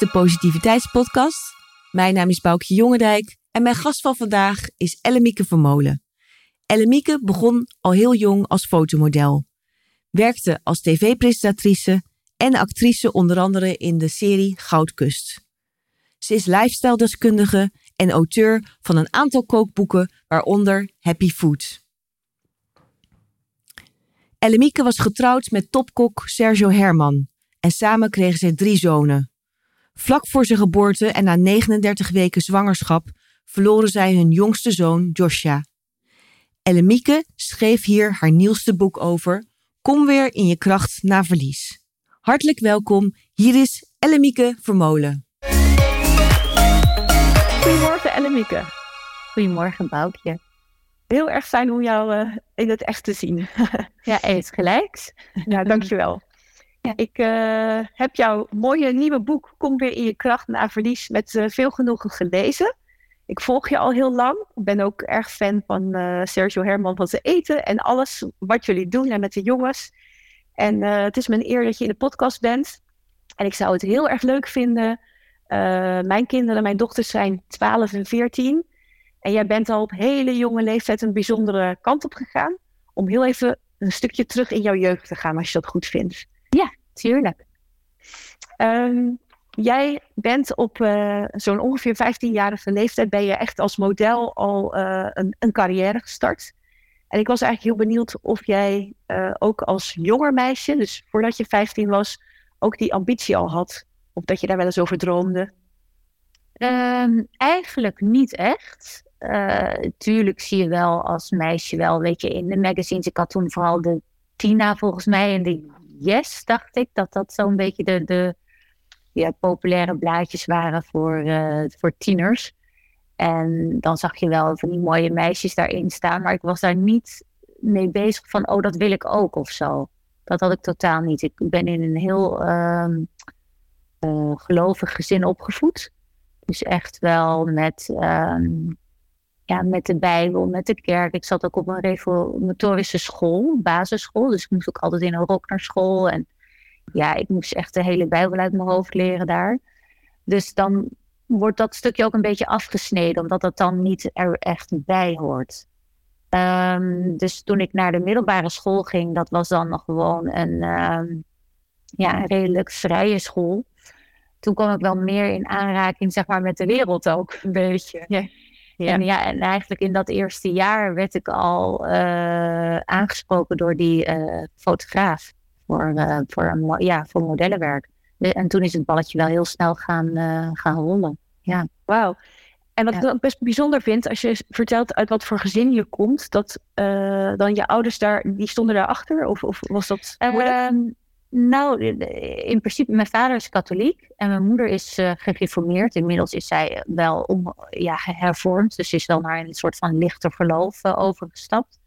de Positiviteitspodcast. Mijn naam is Boukje Jongendijk en mijn gast van vandaag is Ellemieke Vermolen. Ellemieke begon al heel jong als fotomodel. Werkte als tv-presentatrice en actrice onder andere in de serie Goudkust. Ze is lifestyle-deskundige en auteur van een aantal kookboeken, waaronder Happy Food. Ellemieke was getrouwd met topkok Sergio Herman en samen kregen ze drie zonen. Vlak voor zijn geboorte en na 39 weken zwangerschap verloren zij hun jongste zoon Joshua. Ellemieke schreef hier haar nieuwste boek over Kom weer in je kracht na verlies. Hartelijk welkom, hier is Ellemieke Vermolen. Goedemorgen Ellemieke. Goedemorgen Boukje. Heel erg fijn om jou uh, in het echt te zien. ja, eens gelijks. ja, dankjewel. Ja. Ik uh, heb jouw mooie nieuwe boek Kom weer in je kracht na verlies met uh, veel genoegen gelezen. Ik volg je al heel lang. Ik ben ook erg fan van Sergio Herman van zijn eten en alles wat jullie doen en met de jongens. En het is mijn eer dat je in de podcast bent. En ik zou het heel erg leuk vinden. mijn kinderen, mijn dochters zijn 12 en 14. En jij bent al op hele jonge leeftijd een bijzondere kant op gegaan. Om heel even een stukje terug in jouw jeugd te gaan, als je dat goed vindt. Ja, tuurlijk. Um, jij bent op uh, zo'n ongeveer 15-jarige leeftijd ben je echt als model al uh, een, een, carrière gestart. En ik was eigenlijk heel benieuwd of jij uh, ook als jonger meisje, dus voordat je 15 was, ook die ambitie al had. Of dat je daar wel eens over droomde. Um, eigenlijk niet echt. Tuurlijk zie je wel als meisje wel, weet je, in de magazines. Ik had toen vooral de Tina volgens mij en de Yes, dacht ik, dat dat zo'n beetje de, de ja, populaire blaadjes waren voor, uh, voor tieners. En dan zag je wel van die mooie meisjes daarin staan, maar ik was daar niet mee bezig van, oh, dat wil ik ook of zo. Dat had ik totaal niet. Ik ben in een heel uh, uh, gelovig gezin opgevoed. Dus echt wel met ehm, ja, met de Bijbel, met de kerk. Ik zat ook op een reformatorische school, basisschool. Dus ik moest ook altijd in een rok naar school. En ja, ik moest echt de hele Bijbel uit mijn hoofd leren daar. Dus dan wordt dat stukje ook een beetje afgesneden, omdat dat dan niet er echt bij hoort. Um, dus toen ik naar de middelbare school ging, dat was dan nog gewoon een, um, ja, redelijk vrije school. Toen kwam ik wel meer in aanraking, zeg maar, met de wereld ook een beetje. Ja. Ja. En, ja, en eigenlijk in dat eerste jaar werd ik al uh, aangesproken door die uh, fotograaf voor, uh, voor, een, ja, voor modellenwerk. En toen is het balletje wel heel snel gaan, gaan rollen. Ja. Wauw. En wat ja. ik dan best bijzonder vind, als je vertelt uit wat voor gezin je komt, dat dan je ouders daar, die stonden daarachter? Of, of was dat nou, in principe, mijn vader is katholiek en mijn moeder is uh, gereformeerd. Inmiddels is zij wel om, ja, hervormd, dus is wel naar een soort van lichter geloof uh, overgestapt.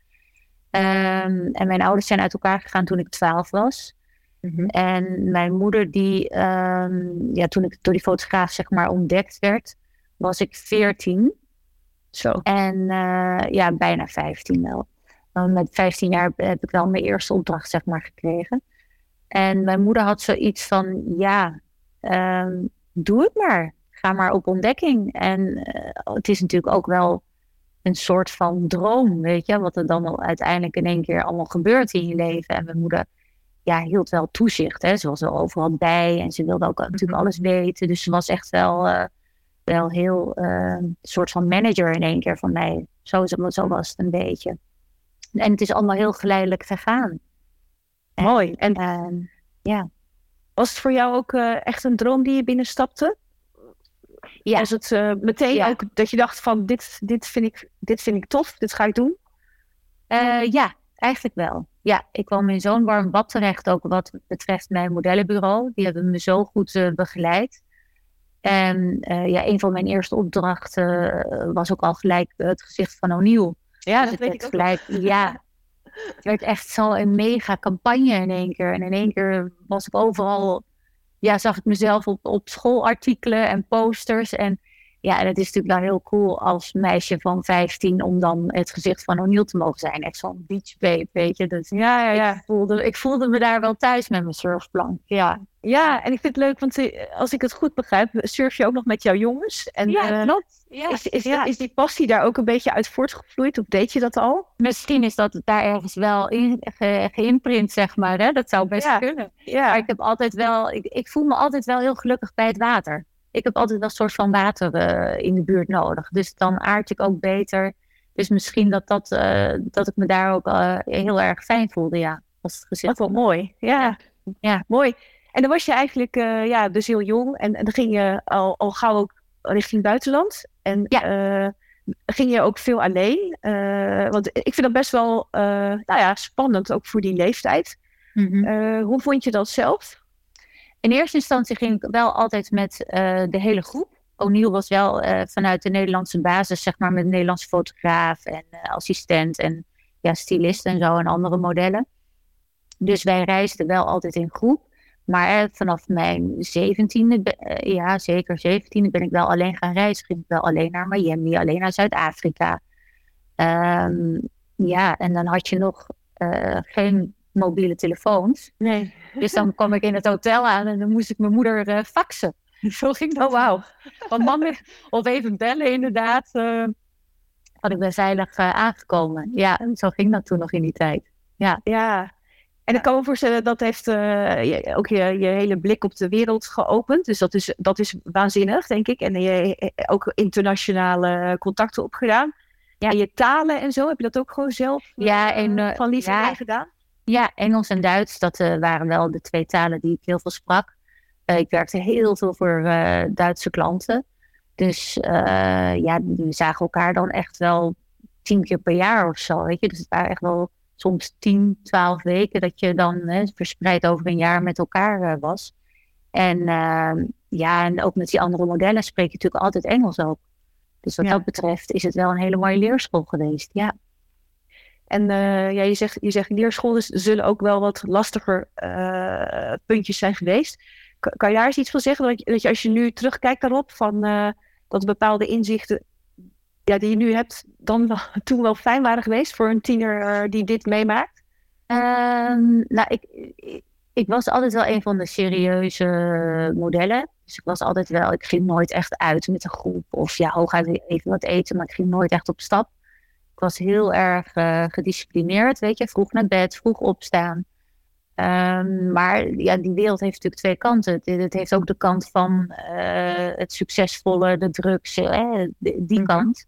Um, en mijn ouders zijn uit elkaar gegaan toen ik twaalf was. Mm -hmm. En mijn moeder, die, um, ja, toen ik door die fotograaf zeg maar ontdekt werd, was ik veertien. Zo. En uh, ja, bijna vijftien wel. met vijftien jaar heb ik wel mijn eerste opdracht zeg maar gekregen. En mijn moeder had zoiets van, ja, um, doe het maar. Ga maar op ontdekking. En uh, het is natuurlijk ook wel een soort van droom, weet je, wat er dan uiteindelijk in één keer allemaal gebeurt in je leven. En mijn moeder ja, hield wel toezicht, hè. ze was er overal bij en ze wilde ook natuurlijk mhm. alles weten. Dus ze was echt wel, uh, wel heel uh, een soort van manager in één keer van mij. Zo, zo was het een beetje. En het is allemaal heel geleidelijk gegaan. Mooi. En uh, ja. Was het voor jou ook uh, echt een droom die je binnenstapte? Ja. Was het uh, meteen ja. ook dat je dacht van dit, dit, vind ik, dit vind ik tof, dit ga ik doen? Uh, ja, eigenlijk wel. Ja, ik kwam in zo'n warm bad terecht, ook wat betreft mijn modellenbureau. Die hebben me zo goed begeleid. En ja, een van mijn eerste opdrachten was ook al gelijk het gezicht van O'Neill. Ja, dus dat weet ik ook. Gelijk, ja, het werd echt zo een mega campagne in één keer. En in één keer was ik overal, ja, zag ik mezelf op, op schoolartikelen en posters. En Ja, en het is natuurlijk wel heel cool als meisje van 15 om dan het gezicht van O'Neill te mogen zijn. Echt zo'n beach babe, weet je. Dus ja, ja, ja. Ik, voelde, ik voelde me daar wel thuis met mijn surfplank. Ja. Ja, en ik vind het leuk, want eh, als ik het goed begrijp, surf je ook nog met jouw jongens. En, ja, uh, klopt. Ja. Is, is, is, die passie daar ook een beetje uit voortgevloeid? Of deed je dat al? Misschien is dat daar ergens wel in ge, geïmprint, zeg maar. Hè? Dat zou best ja. kunnen. Ja. Maar ik heb altijd wel, ik, ik voel me altijd wel heel gelukkig bij het water ik heb altijd wel een soort van water uh, in de buurt nodig. Dus dan aard ik ook beter. Dus misschien dat, dat, uh, dat ik me daar ook uh, heel erg fijn voelde, ja. Als het gezicht. Dat wel mooi. Ja. ja, mooi. En dan was je eigenlijk ja, dus heel jong. En, en dan ging je al, al gauw ook richting buitenland. En ja. ging je ook veel alleen. want ik vind dat best wel nou ja, spannend, ook voor die leeftijd. Mm -hmm. hoe vond je dat zelf? In eerste instantie ging ik wel altijd met uh, de hele groep. O'Neill was wel uh, vanuit de Nederlandse basis, zeg maar, met een Nederlandse fotograaf en uh, assistent en ja, stylist en zo en andere modellen. Dus wij reisden wel altijd in groep. Maar vanaf mijn zeventiende, ja zeker zeventiende, ben ik wel alleen gaan reizen. Ging ik wel alleen naar Miami, alleen naar Zuid-Afrika. Um, ja, en dan had je nog geen mobiele telefoons. Nee. Dus dan kwam ik in het hotel aan en dan moest ik mijn moeder uh, faxen. Zo ging dat. Oh, wauw. Want man, of even bellen inderdaad. Uh, had ik ben veilig uh, aangekomen. Ja, zo ging dat toen nog in die tijd. Ja. Ja. En ik kan me voorstellen, dat heeft je, ook je, je hele blik op de wereld geopend. Dus dat is, dat is waanzinnig, denk ik. En je ook internationale contacten opgedaan. Ja. En je talen en zo, heb je dat ook gewoon zelf ja, en, van lief ja. gedaan? Ja, Engels en Duits, dat uh, waren wel de twee talen die ik heel veel sprak. Uh, ik werkte heel veel voor uh, Duitse klanten. Dus ja, we zagen elkaar dan echt wel tien keer per jaar of zo, weet je. Dus het waren echt wel soms tien, twaalf weken dat je dan hè, verspreid over een jaar met elkaar was. En ja, en ook met die andere modellen spreek je natuurlijk altijd Engels ook. Dus wat Ja. dat betreft is het wel een hele mooie leerschool geweest, ja. En eh, ja, je zegt, je zegt zullen ook wel wat lastiger eh, puntjes zijn geweest. Kan, je daar eens iets van zeggen? Dat je, dat je als je nu terugkijkt daarop, van, eh, dat bepaalde inzichten ja, die je nu hebt, dan toen wel fijn waren geweest voor een tiener die dit meemaakt? Ehm, nou, ik, ik, ik was altijd wel een van de serieuze modellen. Dus ik was altijd wel, ik ging nooit echt uit met een groep. Of ja, hooguit even wat eten, maar ik ging nooit echt op stap. Ik was heel erg uh, gedisciplineerd, weet je. Vroeg naar bed, vroeg opstaan. Um, maar ja, die wereld heeft natuurlijk twee kanten. Het, heeft ook de kant van uh, het succesvolle, de drugs, eh, die, die mm -hmm. kant.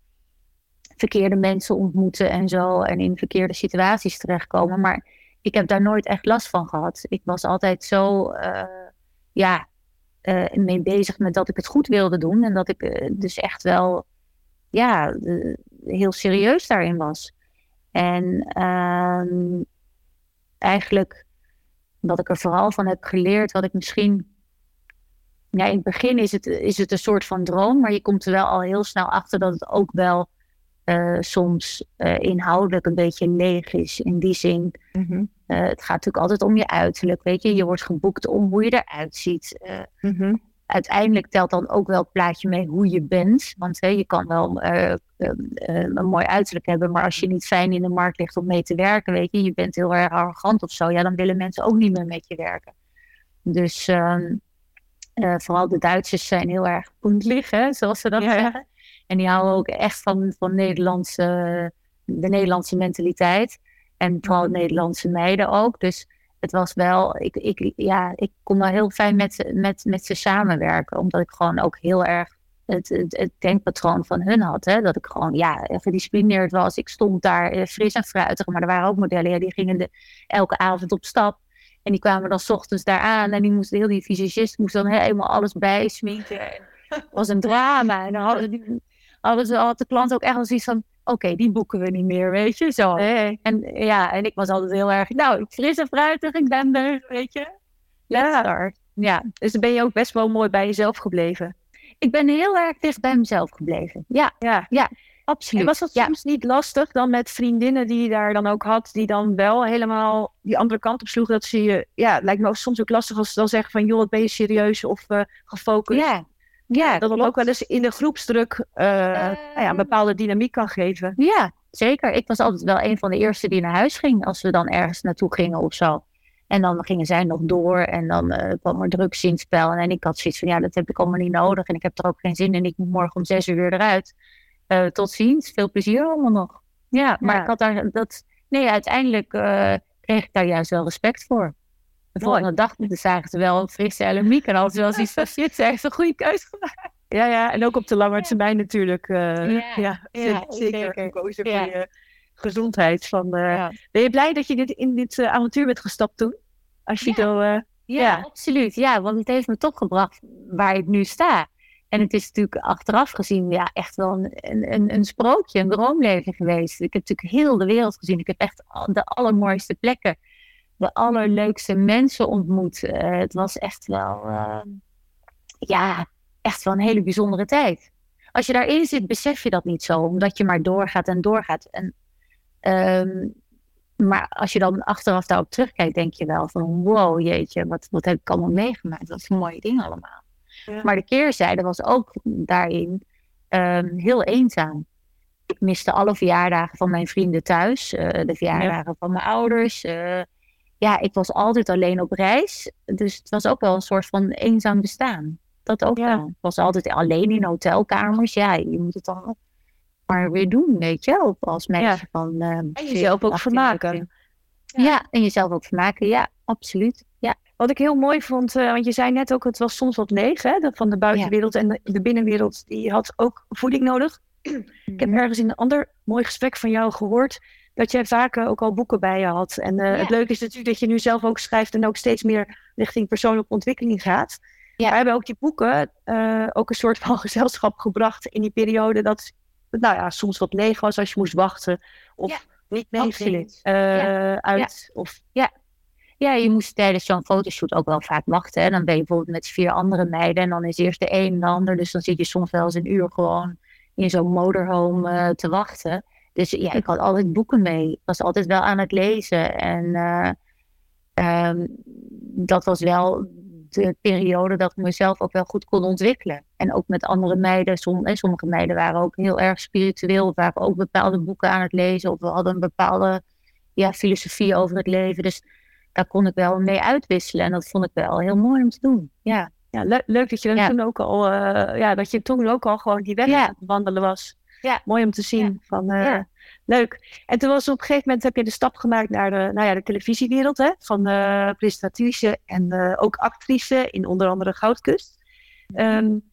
Verkeerde mensen ontmoeten en zo. En in verkeerde situaties terechtkomen. Maar ik heb daar nooit echt last van gehad. Ik was altijd zo, uh, ja, uh, mee bezig met dat ik het goed wilde doen. En dat ik dus echt wel, ja, heel serieus daarin was. En eigenlijk, wat ik er vooral van heb geleerd, wat ik misschien, ja, in het begin is het, is het een soort van droom, maar je komt er wel al heel snel achter dat het ook wel uh, soms uh, inhoudelijk een beetje leeg is. In die zin, mm -hmm. uh, het gaat natuurlijk altijd om je uiterlijk. Weet je, je wordt geboekt om hoe je eruit ziet. Mm -hmm. Uiteindelijk telt dan ook wel het plaatje mee hoe je bent. Want hè, je kan wel een mooi uiterlijk hebben, maar als je niet fijn in de markt ligt om mee te werken, weet je, je bent heel erg arrogant of zo, ja, dan willen mensen ook niet meer met je werken. Dus vooral de Duitsers zijn heel erg puntlig, hè, zoals ze dat ja, zeggen. En die houden ook echt van, van Nederlandse, de Nederlandse mentaliteit. En vooral Nederlandse meiden ook. Dus het was wel, ik, ik, ja, ik kon wel heel fijn met, met, met ze samenwerken. Omdat ik gewoon ook heel erg het, het, denkpatroon van hun had. Hè? Dat ik gewoon ja, gedisciplineerd was. Ik stond daar eh, fris en fruitig. Maar er waren ook modellen, die gingen de, elke avond op stap. En die kwamen dan 's ochtends daar aan. En die moesten, heel die visagist moest dan helemaal alles bijsminken. Het was een drama. En dan hadden hadden ze, had de klant ook echt wel zoiets van... Oké, okay, die boeken we niet meer, weet je, zo. Nee. En ja, en ik was altijd heel erg... Nou, fris en fruitig, ik ben er, weet je. Ja. Start. ja. Dus dan ben je ook best wel mooi bij jezelf gebleven. Ik ben heel erg dicht bij mezelf gebleven. Ja, ja. ja absoluut. En was dat ja. soms niet lastig dan met vriendinnen die je daar dan ook had... die dan wel helemaal die andere kant op sloegen? Dat ze je... Ja, het lijkt me ook soms ook lastig als ze dan zeggen van... joh, wat ben je serieus of uh, gefocust? Ja. Ja, dat dan ook wel eens in de groepsdruk uh, nou ja, een bepaalde dynamiek kan geven. Ja, zeker. Ik was altijd wel een van de eerste die naar huis ging als we dan ergens naartoe gingen of zo. En dan gingen zij nog door en dan uh, kwam er drugs in het spel. En ik had zoiets van, ja, dat heb ik allemaal niet nodig. En ik heb er ook geen zin in. Ik moet morgen om zes uur weer eruit. Tot ziens. Veel plezier allemaal nog. Ja, maar ik had daar dat... Nee, uiteindelijk kreeg ik daar juist wel respect voor. De volgende dag zagen ze wel frisse elemiek. En altijd wel zoiets van, shit, ze heeft een goede keuze gemaakt. Ja, ja, en ook op de lange termijn natuurlijk. ja, ja, ja, zeker. Gekozen voor je gezondheid. Van, uh, Ben je blij dat je dit, in dit uh, avontuur bent gestapt toen? Als je. Uh, ja, absoluut. Ja, want het heeft me toch gebracht waar ik nu sta. En het is natuurlijk achteraf gezien ja, echt wel een, een, een sprookje, een droomleven geweest. Ik heb natuurlijk heel de wereld gezien. Ik heb echt de allermooiste plekken, de allerleukste mensen ontmoet. het was echt wel, ja, echt wel een hele bijzondere tijd. Als je daarin zit, besef je dat niet zo, omdat je maar doorgaat en doorgaat. En Um, maar als je dan achteraf daarop terugkijkt, denk je wel van wow, jeetje, wat, wat heb ik allemaal meegemaakt? Dat is een mooie ding allemaal. Ja. Maar de keerzijde was ook daarin um, heel eenzaam. Ik miste alle verjaardagen van mijn vrienden thuis, uh, de verjaardagen ja. van mijn ouders. Uh, ja, ik was altijd alleen op reis. Dus het was ook wel een soort van eenzaam bestaan. Dat ook ja. wel. Ik was altijd alleen in hotelkamers. Ja, je moet het dan maar weer doen, weet je, op als meisje ja. van... Uh, en jezelf ook vermaken. Ja. ja. en jezelf ook vermaken, ja, absoluut. Ja. Wat ik heel mooi vond, uh, want je zei net ook, het was soms wat leeg, hè, van de buitenwereld en de, de, binnenwereld, die had ook voeding nodig. ik heb ergens in een ander mooi gesprek van jou gehoord, dat jij vaak ook al boeken bij je had. En uh, het leuke is natuurlijk dat je nu zelf ook schrijft en ook steeds meer richting persoonlijke ontwikkeling gaat. Ja. We hebben ook die boeken ook een soort van gezelschap gebracht in die periode dat nou ja, soms wat leeg was als je moest wachten. Of ja, niet meeging uh, ja. uit. Ja. Of... ja. ja, je moest tijdens zo'n fotoshoot ook wel vaak wachten. Hè. Dan ben je bijvoorbeeld met vier andere meiden en dan is eerst de een en de ander. Dus dan zit je soms wel eens een uur gewoon in zo'n motorhome te wachten. Dus ja, ik had altijd boeken mee. Ik was altijd wel aan het lezen. En uh, um, dat was wel de periode dat ik mezelf ook wel goed kon ontwikkelen. En ook met andere meiden. Som, sommige meiden waren ook heel erg spiritueel. waren ook bepaalde boeken aan het lezen. Of we hadden een bepaalde ja, filosofie over het leven. Dus daar kon ik wel mee uitwisselen. En dat vond ik wel heel mooi om te doen. Ja, ja le leuk dat je ja. toen ook al, uh, ja, dat je toen ook al gewoon die weg ja. wandelen was. Ja. Mooi om te zien. Ja. Van, uh, ja. Leuk. En toen was op een gegeven moment heb je de stap gemaakt naar de, nou ja, de televisiewereld. Hè? Van uh, presentatrice en uh, ook actrice in onder andere Goudkust. Um,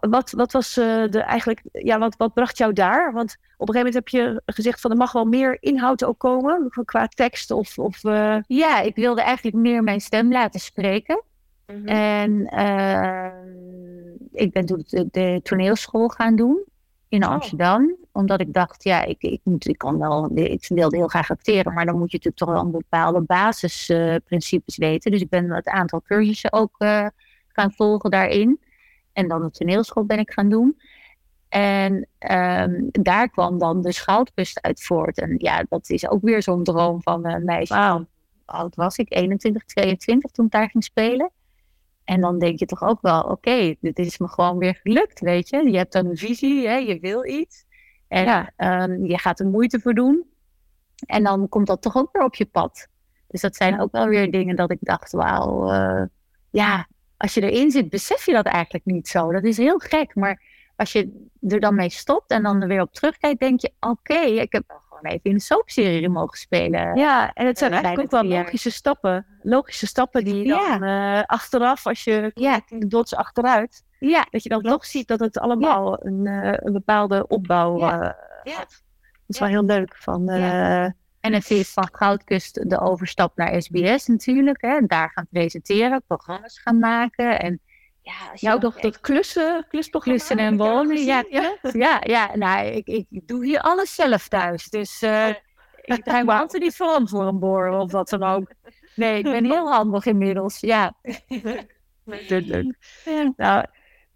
wat, wat was uh, de eigenlijk, ja, wat, wat bracht jou daar? Want op een gegeven moment heb je gezegd van er mag wel meer inhoud ook komen qua tekst of. of Ja, ik wilde eigenlijk meer mijn stem laten spreken. Mm -hmm. En ehm, ik ben toen de, de toneelschool gaan doen in Amsterdam. Oh. Omdat ik dacht, ja, ik, ik, moet, ik kan wel, ik wilde heel graag acteren, maar dan moet je natuurlijk toch wel een bepaalde basisprincipes uh, weten. Dus ik ben het aantal cursussen ook uh, gaan volgen daarin. En dan de toneelschool ben ik gaan doen. En um, daar kwam dan de Schoutkust uit voort. En ja, dat is ook weer zo'n droom van een meisje. Wow. Hoe oud was ik? 21, 22 toen ik daar ging spelen. En dan denk je toch ook wel, oké, okay, dit is me gewoon weer gelukt, weet je. Je hebt dan een visie, hè? je wil iets. En ja. um, je gaat er moeite voor doen. En dan komt dat toch ook weer op je pad. Dus dat zijn ook wel weer dingen dat ik dacht, wauw, uh, ja, als je erin zit, besef je dat eigenlijk niet zo. Dat is heel gek, maar als je er dan mee stopt en dan er weer op terugkijkt, denk je, oké, okay, ik heb gewoon even in een soapserie mogen spelen. Ja, en het zijn uh, eigenlijk ook wel logische stappen. Logische stappen die je dan uh, achteraf, als je ja. de dots achteruit, ja. dat je dan toch ziet dat het allemaal ja. een, uh, een bepaalde opbouw ja. had. Dat is wel heel leuk. Van, en het is van Goudkust de overstap naar SBS natuurlijk. Hè. Daar gaan presenteren, programma's gaan maken. En ja, als je ook dat klussen, klusprogramma. Klussen en wonen, ja. Ja, ja, ja nou, ik, ik doe hier alles zelf thuis. Dus uh, ik draai me altijd niet voor voor een borrel of wat dan ook. Nee, ik ben heel handig inmiddels, ja. Ja. Nou,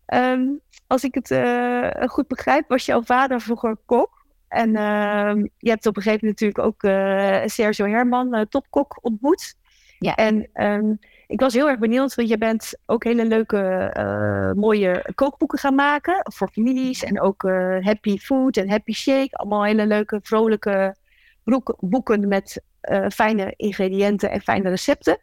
um, als ik het uh, goed begrijp, was jouw vader vroeger kok. En uh, je hebt op een gegeven moment natuurlijk ook uh, Sergio Herman, topkok, ontmoet. Ja. En um, Ik was heel erg benieuwd, want je bent ook hele leuke, mooie kookboeken gaan maken voor families. En ook Happy Food en Happy Shake. Allemaal hele leuke, vrolijke boeken met fijne ingrediënten en fijne recepten.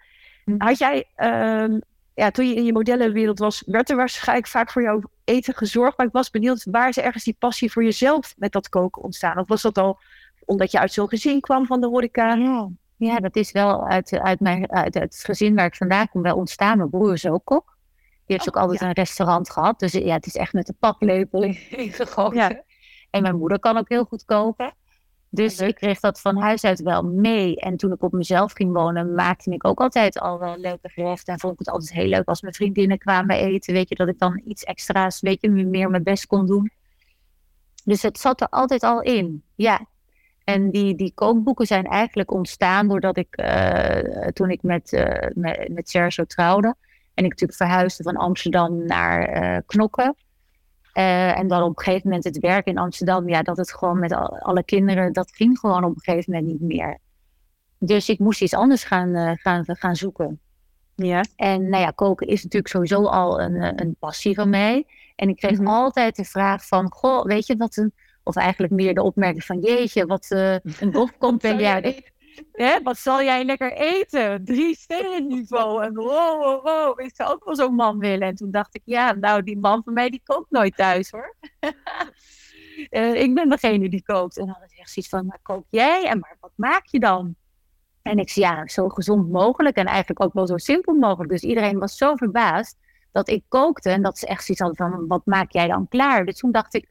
Hm. Had jij ehm, ja, toen je in je modellenwereld was, werd er waarschijnlijk vaak voor jouw eten gezorgd. Maar ik was benieuwd, waar is ergens die passie voor jezelf met dat koken ontstaan? Of was dat al omdat je uit zo'n gezin kwam van de horeca? Ja, ja dat is wel uit, uit, mijn, uit het gezin waar ik vandaan kom wel ontstaan. Mijn broer is ook kok. Die heeft oh, ook altijd een restaurant gehad. Dus ja, het is echt met de paplepel ingegoten. Ja. En mijn moeder kan ook heel goed koken. Dus ik kreeg dat van huis uit wel mee. En toen ik op mezelf ging wonen, maakte ik ook altijd al wel leuke gerechten. En vond ik het altijd heel leuk als mijn vriendinnen kwamen eten. Weet je, dat ik dan iets extra's, weet je, meer mijn best kon doen. Dus het zat er altijd al in, ja. En die, die kookboeken zijn eigenlijk ontstaan doordat ik, uh, toen ik met, uh, met, met Sergio trouwde. En ik natuurlijk verhuisde van Amsterdam naar uh, Knokken. Uh, en dan op een gegeven moment het werk in Amsterdam, ja, dat het gewoon met alle kinderen, dat ging gewoon op een gegeven moment niet meer. Dus ik moest iets anders gaan, gaan, gaan zoeken. Ja. En nou ja, koken is natuurlijk sowieso al een, eh, een passie van mij. En ik kreeg mm -hmm. altijd de vraag van, goh, weet je wat een, of eigenlijk meer de opmerking van, jeetje, wat uh, een komt ben jij. Hè, wat zal jij lekker eten? Drie sterren niveau. En wow, wow, wow, ik zou ook wel zo'n man willen. En toen dacht ik, ja, nou, die man van mij, die kookt nooit thuis, hoor. uh, ik ben degene die kookt. En dan zegt ze iets van, maar kook jij? En maar wat maak je dan? En ik zei, ja, zo gezond mogelijk. En eigenlijk ook wel zo simpel mogelijk. Dus iedereen was zo verbaasd dat ik kookte. En dat ze echt zoiets hadden van, wat maak jij dan klaar? Dus toen dacht ik,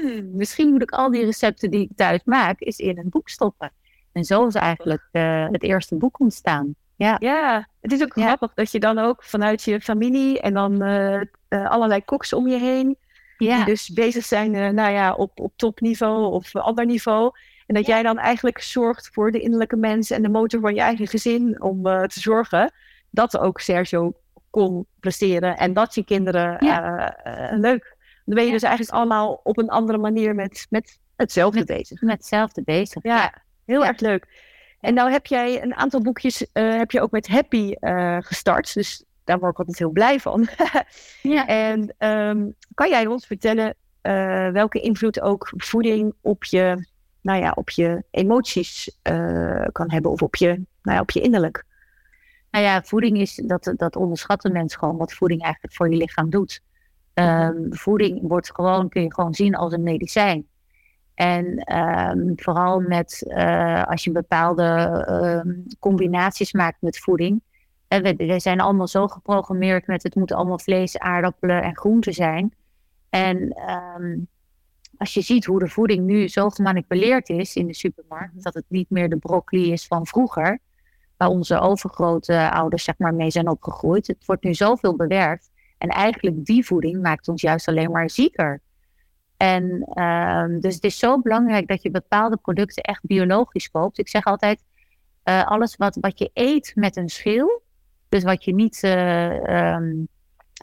hmm, misschien moet ik al die recepten die ik thuis maak, eens in een boek stoppen. En zo is eigenlijk uh, het eerste boek ontstaan. Ja, ja het is ook grappig dat je dan ook vanuit je familie en dan uh, uh, allerlei koks om je heen, ja. die dus bezig zijn nou ja, op, op topniveau of ander niveau. En dat jij dan eigenlijk zorgt voor de innerlijke mens en de motor van je eigen gezin om te zorgen dat ook Sergio kon presteren en dat je kinderen leuk. Dan ben je dus eigenlijk allemaal op een andere manier met, met hetzelfde met, bezig. Met hetzelfde bezig. ja. Heel erg leuk. En nou heb jij een aantal boekjes, uh, heb je ook met Happy uh, gestart. Dus daar word ik altijd heel blij van. ja. En um, kan jij ons vertellen uh, welke invloed ook voeding op je, nou ja, op je emoties kan hebben of op je, nou ja, op je innerlijk? Nou ja, voeding is, dat, dat onderschatten mensen gewoon wat voeding eigenlijk voor je lichaam doet. Um, voeding wordt gewoon, kun je gewoon zien als een medicijn. En um, vooral met uh, als je bepaalde uh, combinaties maakt met voeding. En we, we, zijn allemaal zo geprogrammeerd met het moet allemaal vlees, aardappelen en groenten zijn. En um, als je ziet hoe de voeding nu zo gemanipuleerd is in de supermarkt, dat het niet meer de broccoli is van vroeger, waar onze overgrote ouders zeg maar mee zijn opgegroeid. Het wordt nu zoveel bewerkt. En eigenlijk die voeding maakt ons juist alleen maar zieker. En um, dus het is zo belangrijk dat je bepaalde producten echt biologisch koopt. Ik zeg altijd, uh, alles wat, wat je eet met een schil, dus wat je niet uh, um,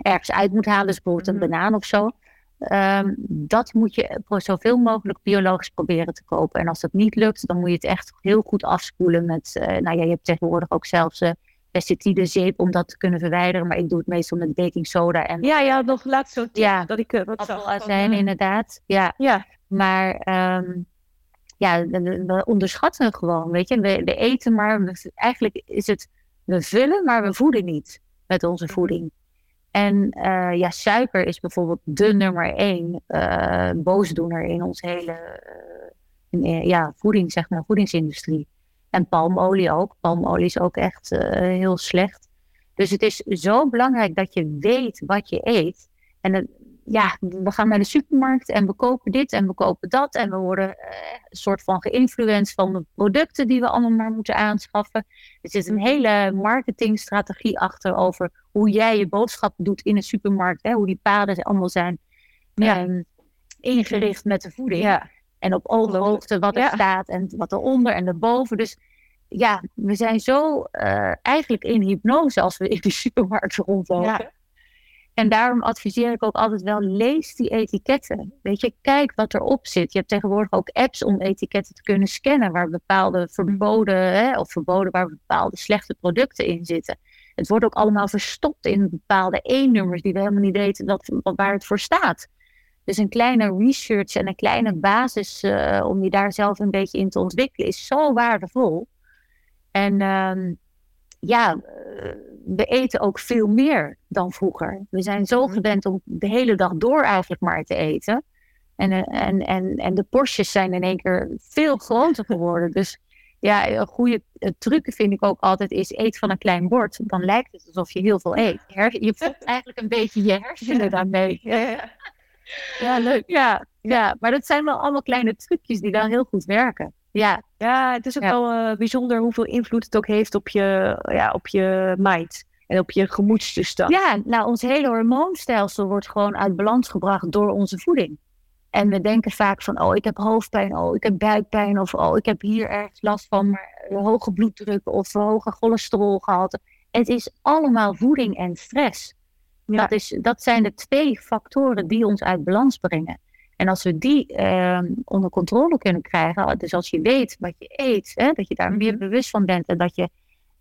ergens uit moet halen, dus bijvoorbeeld een mhm. banaan of zo, um, dat moet je zoveel mogelijk biologisch proberen te kopen. En als dat niet lukt, dan moet je het echt heel goed afspoelen met, uh, nou ja, je hebt tegenwoordig ook zelfs pesticide zeep om dat te kunnen verwijderen. Maar ik doe het meestal met baking soda. En, ja, ja, nog laatst zo ja, dat ik uh, wat appelazijn inderdaad. Ja, ja. maar um, ja, we onderschatten gewoon, weet je. We, we eten maar, we, eigenlijk is het, we vullen, maar we voeden niet met onze mhm. voeding. En uh, ja, suiker is bijvoorbeeld de nummer één uh, boosdoener in ons hele in, ja, voeding, zeg maar, voedingsindustrie. En palmolie ook. Palmolie is ook echt uh, heel slecht. Dus het is zo belangrijk dat je weet wat je eet. En het, ja, we gaan naar de supermarkt en we kopen dit en we kopen dat. En we worden uh, een soort van geïnfluenced van de producten die we allemaal maar moeten aanschaffen. Er zit een hele marketingstrategie achter over hoe jij je boodschappen doet in een supermarkt. Hè, hoe die paden allemaal zijn ja. um, ingericht met de voeding. Ja. En op ooghoogte wat er staat en wat eronder en erboven. Dus ja, we zijn zo uh, eigenlijk in hypnose als we in de supermarkt rondlopen. Ja. En daarom adviseer ik ook altijd wel, lees die etiketten. Weet je, kijk wat erop zit. Je hebt tegenwoordig ook apps om etiketten te kunnen scannen, waar bepaalde verboden, hè, of verboden, waar bepaalde slechte producten in zitten. Het wordt ook allemaal verstopt in bepaalde E-nummers die we helemaal niet weten wat, waar het voor staat. Dus een kleine research en een kleine basis uh, om je daar zelf een beetje in te ontwikkelen is zo waardevol. En uh, ja, uh, we eten ook veel meer dan vroeger. We zijn zo mhm. gewend om de hele dag door eigenlijk maar te eten. En, eh, en, en, en de porties zijn in één keer veel groter geworden. Dus ja, een goede truc vind ik ook altijd is eet van een klein bord. Dan lijkt het alsof je heel veel eet. Je voelt eigenlijk een beetje je hersenen daarmee. Ja, ja. Leuk. Ja, ja, maar dat zijn wel allemaal kleine trucjes die dan heel goed werken. Ja, ja het is ook wel uh, bijzonder hoeveel invloed het ook heeft op je, ja, op je mind en op je gemoedstoestand. Ja, nou, ons hele hormoonstelsel wordt gewoon uit balans gebracht door onze voeding. En we denken vaak van, oh, ik heb hoofdpijn, oh, ik heb buikpijn, of oh, ik heb hier ergens last van maar hoge bloeddruk of hoge cholesterolgehalte. Het is allemaal voeding en stress. Dat, is, dat zijn de twee factoren die ons uit balans brengen. En als we die uh, onder controle kunnen krijgen, dus als je weet wat je eet, hè, dat je daar meer mhm. bewust van bent en dat je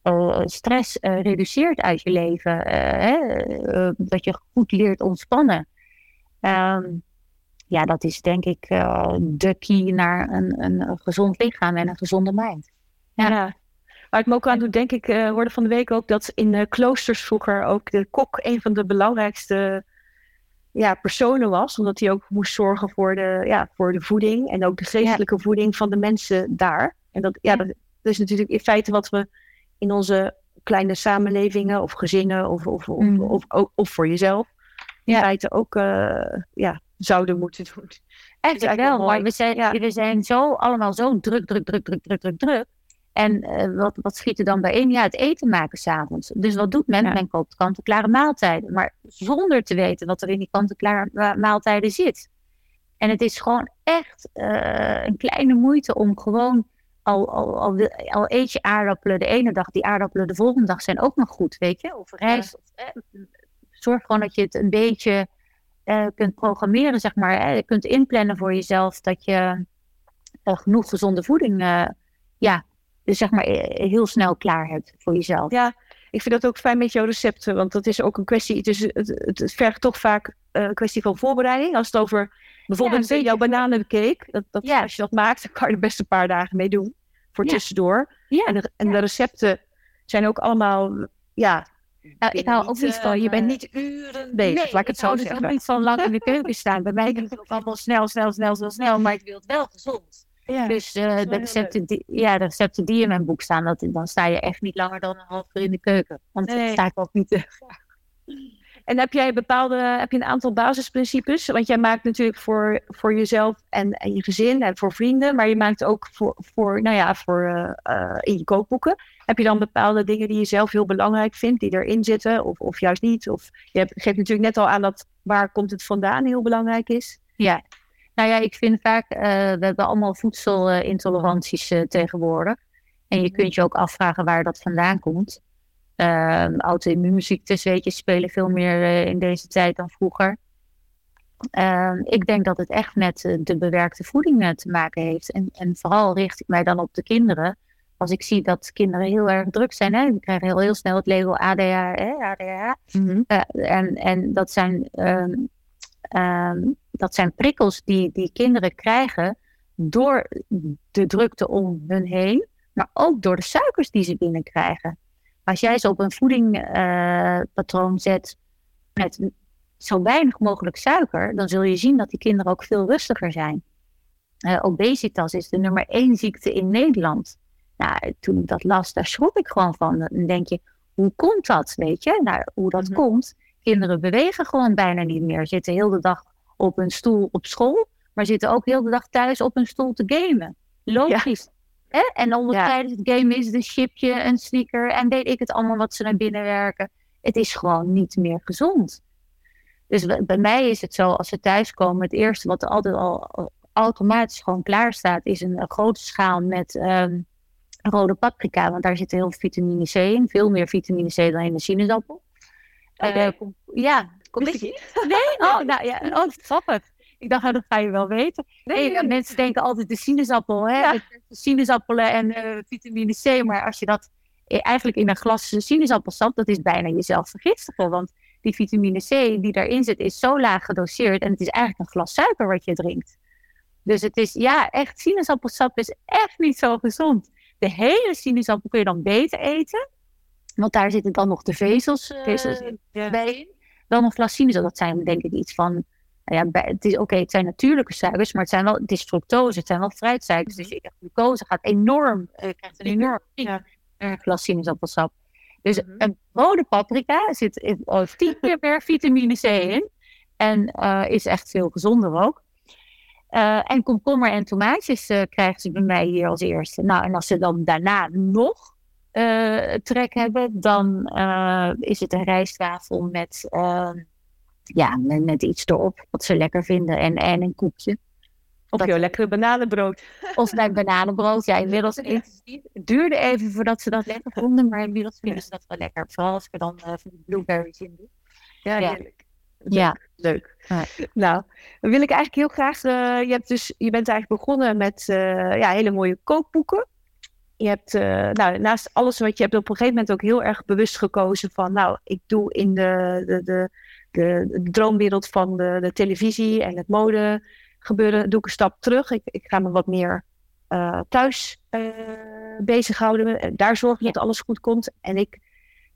uh, stress uh, reduceert uit je leven, eh, hè, dat je goed leert ontspannen. Um, ja, dat is denk ik de key naar een, een, gezond lichaam en een gezonde mind. Ja. ja. Waar ik me ook aan doe, denk ik, hoorde van de week ook dat in kloosters vroeger ook de kok een van de belangrijkste ja, personen was. Omdat hij ook moest zorgen voor de, ja, voor de voeding en ook de geestelijke voeding van de mensen daar. En dat, ja, dat, is natuurlijk in feite wat we in onze kleine samenlevingen of gezinnen of, of, of, mm. of, of, voor jezelf in feite ook uh, ja, zouden moeten doen. Eigenlijk wel, maar we zijn, we zijn zo allemaal zo druk, druk, druk, druk, druk, druk, druk. En uh, wat, wat schiet er dan bijeen? Ja, het eten maken s'avonds. Dus wat doet men? Men koopt kant-en-klare maaltijden. Maar zonder te weten wat er in die kant-en-klare maaltijden zit. En het is gewoon echt uh, een kleine moeite om gewoon al, al, al, al, eet je aardappelen de ene dag, die aardappelen de volgende dag zijn ook nog goed, weet je? Of rijst. Ja. Of, zorg gewoon dat je het een beetje uh, kunt programmeren, zeg maar. Je kunt inplannen voor jezelf dat je genoeg gezonde voeding ja, dus zeg maar eh, heel snel klaar hebt voor jezelf. Ja, ik vind dat ook fijn met jouw recepten, want dat is ook een kwestie. Het, is, het, het vergt toch vaak uh, een kwestie van voorbereiding. Als het over bijvoorbeeld ja, jouw bananencake, dat, dat, ja. als je dat maakt, dan kan je er best een paar dagen mee doen voor tussendoor. Ja. En, de, en de recepten zijn ook allemaal, ja. Nou, ik hou ook niet van, je bent niet uren bezig, nee, laat ik het zo zeggen. Ik niet van lang in de keuken staan. Bij mij gaat het ook allemaal snel, snel, snel, snel, snel, maar ik wil het wel gezond. Ja, dus uh, de, recepten die, ja, de recepten die in mijn boek staan, dat, dan sta je echt niet langer dan een half uur in de keuken. Want nee. dat sta ik ook niet te En heb jij bepaalde, heb je een aantal basisprincipes? Want jij maakt natuurlijk voor, voor jezelf en, en je gezin en voor vrienden, maar je maakt ook voor, voor nou ja, voor uh, uh, in je kookboeken. Heb je dan bepaalde dingen die je zelf heel belangrijk vindt, die erin zitten, of, of juist niet? Of je hebt, geeft natuurlijk net al aan dat waar komt het vandaan heel belangrijk is. Ja, nou ja, ik vind vaak, uh, we hebben allemaal voedselintoleranties uh, tegenwoordig. En je kunt je ook afvragen waar dat vandaan komt. Uh, Auto-immuunziektes, weet je, spelen veel meer uh, in deze tijd dan vroeger. Ehm, ik denk dat het echt met de bewerkte voeding te maken heeft. En, en vooral richt ik mij dan op de kinderen. Als ik zie dat kinderen heel erg druk zijn, hè, die krijgen heel, heel snel het label ADHD. ADHD. Mm -hmm. en, en dat zijn ehm, Um, dat zijn prikkels die, die kinderen krijgen door de drukte om hun heen, maar ook door de suikers die ze binnenkrijgen. Als jij ze op een voedingpatroon uh, zet met zo weinig mogelijk suiker, dan zul je zien dat die kinderen ook veel rustiger zijn. Uh, obesitas is de nummer één ziekte in Nederland. Nou, toen ik dat las, daar schrok ik gewoon van. Dan denk je, hoe komt dat, weet je? Nou, hoe dat mhm. komt, Kinderen bewegen gewoon bijna niet meer. Zitten heel de dag op een stoel op school, maar zitten ook heel de dag thuis op een stoel te gamen. Logisch. Ja. En onder tijdens het game is de chipje, een sneaker en weet ik het allemaal wat ze naar binnen werken. Het is gewoon niet meer gezond. Dus bij mij is het zo, als ze thuiskomen, het eerste wat er altijd al automatisch gewoon klaar staat, is een, grote schaal met um, rode paprika. Want daar zit heel veel vitamine C in. Veel meer vitamine C dan in de sinaasappel. Uh, ja, commissie. Nee? Oh, nou ja, oh, grappig. Ik dacht, oh, dat ga je wel weten. Nee, mensen denken altijd de sinaasappel, hè? Sinaasappelen en uh, vitamine C. Maar als je dat eigenlijk in een glas sinaasappelsap, dat is bijna jezelf vergiftigen. Want die vitamine C die daarin zit, is zo laag gedoseerd. En het is eigenlijk een glas suiker wat je drinkt. Dus het is, ja, echt, sinaasappelsap is echt niet zo gezond. De hele sinaasappel kun je dan beter eten. Want daar zitten dan nog de vezels, uh, vezels bij in. Dan een glas sinaasappel. Dat zijn denk ik iets van nou ja, het is oké, het zijn natuurlijke suikers, maar het, zijn wel, het is fructose, het zijn wel fruitsuikers. Dus je glucose gaat enorm, je eh, krijgt een enorm ja. Dus mhm. een rode paprika zit oh, tien keer meer vitamine C in. En uh, is echt veel gezonder ook. Uh, en komkommer en tomaatjes krijgen ze bij mij hier als eerste. Nou, en als ze dan daarna nog trek hebben, dan is het een rijstwafel met ja, met, met, iets erop wat ze lekker vinden en, en een koekje. Of jouw lekkere bananenbrood. Of mijn bananenbrood. Ja, inmiddels het duurde even voordat ze dat lekker vonden, maar inmiddels vinden ze dat wel lekker. Vooral als ik er dan uh, van de blueberries in doe. Ja, heerlijk. Leuk. Ja. Leuk. Nou, dan wil ik eigenlijk heel graag. Uh, je, hebt dus, je bent eigenlijk begonnen met uh, ja, hele mooie kookboeken. Je hebt, nou, naast alles wat je hebt op een gegeven moment ook heel erg bewust gekozen van, nou, ik doe in de, de, de de, de droomwereld van de, de, televisie en het mode gebeuren, doe ik een stap terug. Ik, ik ga me wat meer uh, thuis uh, bezighouden. En daar zorg ik dat alles goed komt. En ik,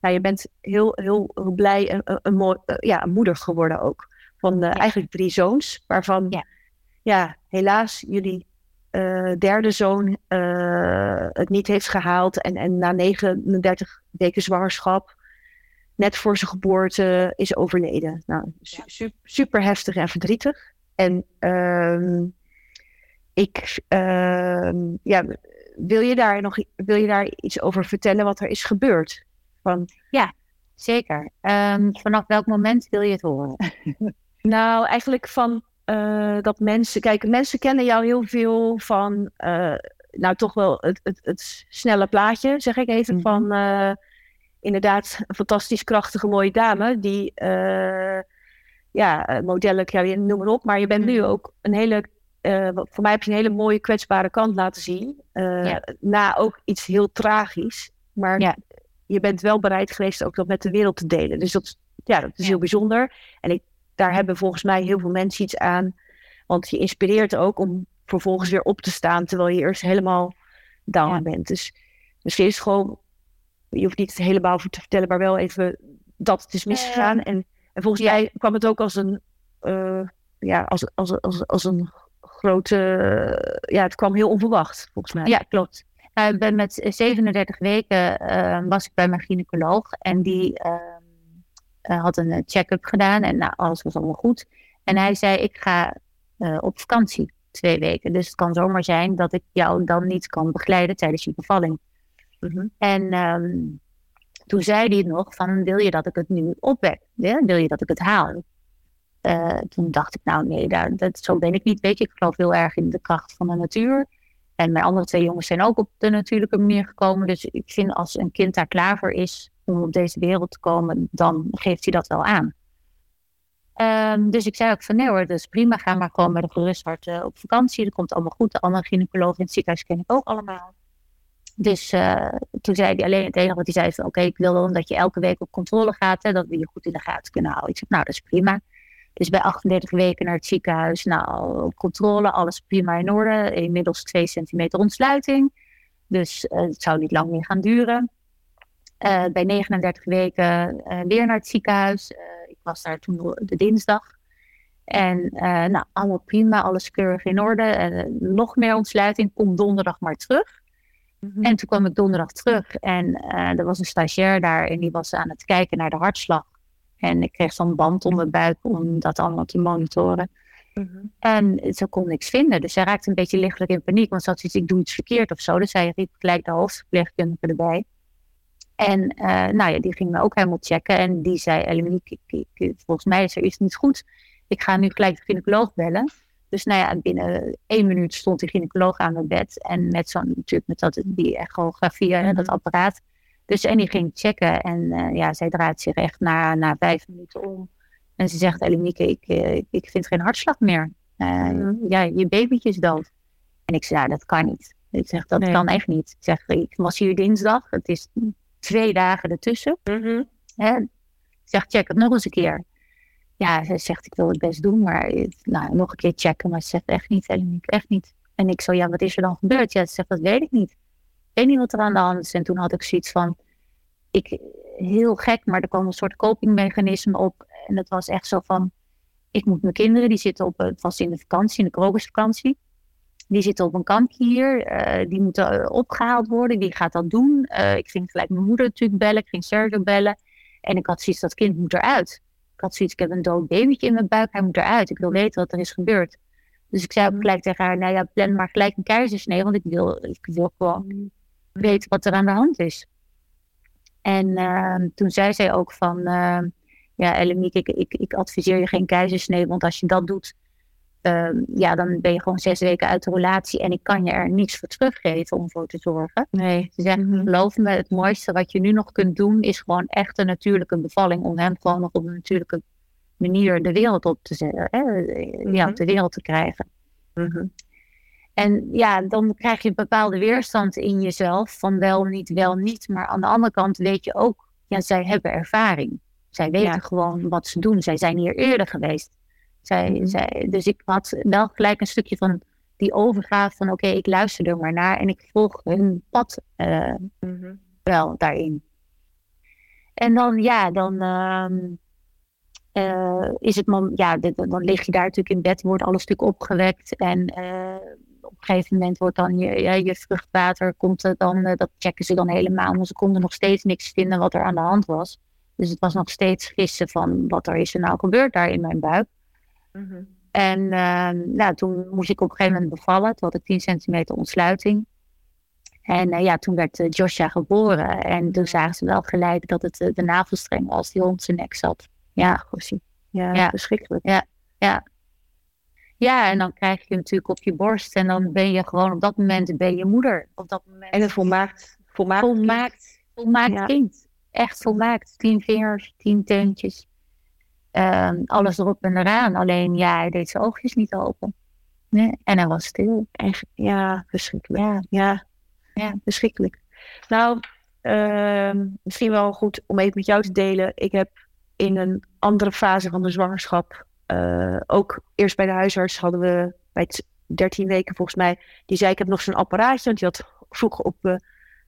nou, je bent heel, heel, blij een, een, een, ja, een moeder geworden ook. Van ja. eigenlijk drie zoons, waarvan ja, ja helaas jullie derde zoon het niet heeft gehaald. En, en na 39 weken zwangerschap net voor zijn geboorte is overleden. Nou, su super heftig en verdrietig. En uh, ik, uh, ja, wil je daar nog wil je daar iets over vertellen wat er is gebeurd? Van... Ja, zeker. Um, vanaf welk moment wil je het horen? nou, eigenlijk van uh, dat mensen, kijk, mensen kennen jou heel veel van, uh, nou toch wel het, het, het, snelle plaatje, zeg ik even, mm -hmm. van uh, inderdaad een fantastisch krachtige mooie dame. Die, ja, modellen, ja, noem maar op. Maar je bent nu mm. ook een hele, voor mij heb je een hele mooie kwetsbare kant laten zien. Ja. Na ook iets heel tragisch. Maar ja. je bent wel bereid geweest ook dat met de wereld te delen. Dus dat, ja, dat is ja. heel bijzonder. En ik, daar hebben volgens mij heel veel mensen iets aan. Want je inspireert ook om vervolgens weer op te staan terwijl je eerst helemaal down bent. Dus misschien is het gewoon je hoeft niet het hele bouw te vertellen, maar wel even dat het is misgegaan. En, en volgens ja. mij kwam het ook als een, uh, ja, als, als, als, als een grote, ja, het kwam heel onverwacht, volgens mij. Ja, klopt. Uh, ben met 37 weken uh, was ik bij mijn gynaecoloog en die ehm, had een check-up gedaan en nou, alles was allemaal goed. En hij zei, ik ga op vakantie twee weken. Dus het kan zomaar zijn dat ik jou dan niet kan begeleiden tijdens je bevalling. Mhm. En um, toen zei hij nog van, wil je dat ik het nu opwek? Ja? Wil je dat ik het haal? Uh, toen dacht ik, nou nee, daar, dat, zo ben ik niet. Weet je, ik geloof heel erg in de kracht van de natuur. En mijn andere twee jongens zijn ook op de natuurlijke manier gekomen. Dus ik vind als een kind daar klaar voor is om op deze wereld te komen, dan geeft hij dat wel aan. Um, dus ik zei ook van nee hoor, dat is prima. Ga maar gewoon met een gerust hart uh, op vakantie. Dat komt allemaal goed. De andere gynaecologen in het ziekenhuis ken ik ook allemaal. Dus uh, toen zei hij alleen het enige wat hij zei van oké, ik wil dat je elke week op controle gaat, hè, dat we je goed in de gaten kunnen houden. Ik zei, nou dat is prima. Dus bij 38 weken naar het ziekenhuis, nou controle, alles prima in orde. Inmiddels 2 centimeter ontsluiting. Dus uh, het zou niet lang meer gaan duren. Uh, bij 39 weken weer naar het ziekenhuis. ik was daar toen de dinsdag. En nou, allemaal prima, alles keurig in orde. nog meer ontsluiting, kom donderdag maar terug. Mhm. En toen kwam ik donderdag terug en er was een stagiair daar en die was aan het kijken naar de hartslag. En ik kreeg zo'n band om mijn buik om dat allemaal te monitoren. Mm -hmm. En ze kon niks vinden. Dus zij raakte een beetje lichtelijk in paniek. Want ze had zoiets, ik doe iets verkeerd of zo. Dus zij riep gelijk de hoofdverpleegkundige erbij. En uh, nou ja, die ging me ook helemaal checken. En die zei, Eliminique, volgens mij is er iets niet goed. Ik ga nu gelijk de gynaecoloog bellen. Dus nou ja, binnen één minuut stond de gynaecoloog aan het bed. En met zo'n, natuurlijk met dat, die echografie, mm dat apparaat. Dus en die ging checken. En uh, ja, zij draait zich echt na, na vijf minuten om. En ze zegt, Elimieke, ik, uh, ik vind geen hartslag meer. Uh, mm. Ja, je babytje is dood. En ik zei, dat kan niet. Ik zeg, dat nee. kan echt niet. Ik zeg, ik was hier dinsdag. Het is twee dagen ertussen. Mhm. Hè? Ik zeg, check het nog eens een keer. Ja, ze zegt, ik wil het best doen, maar nou, nog een keer checken. Maar ze zegt, echt niet, niet, echt niet. En ik zo, ja, wat is er dan gebeurd? Ja, ze zegt, dat weet ik niet. Ik weet niet wat er aan de hand is. En toen had ik zoiets van, ik, heel gek, maar er kwam een soort copingmechanisme op. En dat was echt zo van, ik moet mijn kinderen, die zitten op, het was in de vakantie, in de krokusvakantie. Die zitten op een kampje hier, uh, die moeten uh, opgehaald worden. Wie gaat dat doen? Uh, ik ging gelijk mijn moeder natuurlijk bellen, ik ging Sergio bellen. En ik had zoiets, dat kind moet eruit. Ik had zoiets, ik heb een dood babytje in mijn buik, hij moet eruit. Ik wil weten wat er is gebeurd. Dus ik zei ook gelijk tegen haar, nou ja, plan maar gelijk een keizersnee, want ik wil, ik wil gewoon weten wat er aan de hand is. En ehm, toen zei zij ook van, ehm, ja Ellemiek, ik, ik, ik adviseer je geen keizersnee, want als je dat doet, ehm, ja, dan ben je gewoon zes weken uit de relatie en ik kan je er niets voor teruggeven om voor te zorgen. Nee. Ze zegt, Mhm. geloof me, het mooiste wat je nu nog kunt doen is gewoon echt een natuurlijke bevalling om hem gewoon nog op een natuurlijke manier de wereld op te zetten, hè? ja, Mhm. op de wereld te krijgen. Mhm. En ja, dan krijg je een bepaalde weerstand in jezelf van wel, niet, wel, niet. Maar aan de andere kant weet je ook, ja, zij hebben ervaring. Zij weten Ja. gewoon wat ze doen. Zij zijn hier eerder geweest. Zij, Mhm. zij, dus ik had wel gelijk een stukje van die overgave van oké, ik luister er maar naar en ik volg hun pad eh, Mhm. wel daarin. En dan, ja, dan ehm, eh, is het, man, ja, de- de- dan lig je daar natuurlijk in bed, wordt alles natuurlijk opgewekt. En eh, op een gegeven moment wordt dan je, ja, je vruchtwater, komt er dan, dat checken ze dan helemaal. Maar ze konden nog steeds niks vinden wat er aan de hand was. Dus het was nog steeds gissen van wat er is er nou gebeurd daar in mijn buik. Mhm. En nou, toen moest ik op een gegeven moment bevallen. Toen had ik 10 centimeter ontsluiting. En eh, ja, toen werd Joshua geboren. En toen zagen ze wel gelijk dat het eh, de navelstreng was die rond zijn nek zat. Ja, gossie. Ja, Ja. verschrikkelijk. Ja, en dan krijg je hem natuurlijk op je borst. En dan ben je gewoon op dat moment ben je moeder. Op dat moment. En een volmaakt, volmaakt, volmaakt, volmaakt Ja. kind. Echt volmaakt. Tien vingers, tien teentjes. Ehm, alles erop en eraan. Alleen ja, hij deed zijn oogjes niet open. Nee, en hij was stil. Echt, ja, verschrikkelijk. Ja. Ja, Ja. verschrikkelijk. Nou, ehm, misschien wel goed om even met jou te delen. Ik heb in een andere fase van de zwangerschap, eh, ook eerst bij de huisarts hadden we bij het 13 weken volgens mij, die zei ik heb nog zo'n apparaatje, want die had vroeger op eh,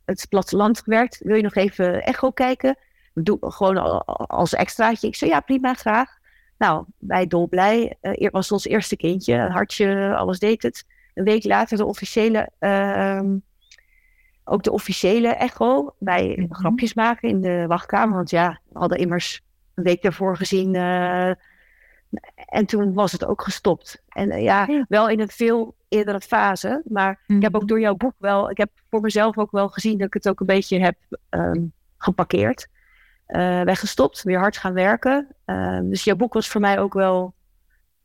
het platteland gewerkt. Wil je nog even echo kijken? Doe gewoon al- als extraatje. Ik zei ja, prima, graag. Nou, wij dolblij. Eh was ons eerste kindje, hartje, alles deed het. Een week later de officiële, ehm, ook de officiële echo. Wij Mhm. grapjes maken in de wachtkamer. Want ja, we hadden immers een week daarvoor gezien. eh, en toen was het ook gestopt. En eh, ja, Ja. wel in een veel eerdere fase. Maar ik heb ook door jouw boek wel, ik heb voor mezelf ook wel gezien dat ik het ook een beetje heb ehm, geparkeerd. Eh, weggestopt, weer hard gaan werken. Ehm, dus jouw boek was voor mij ook wel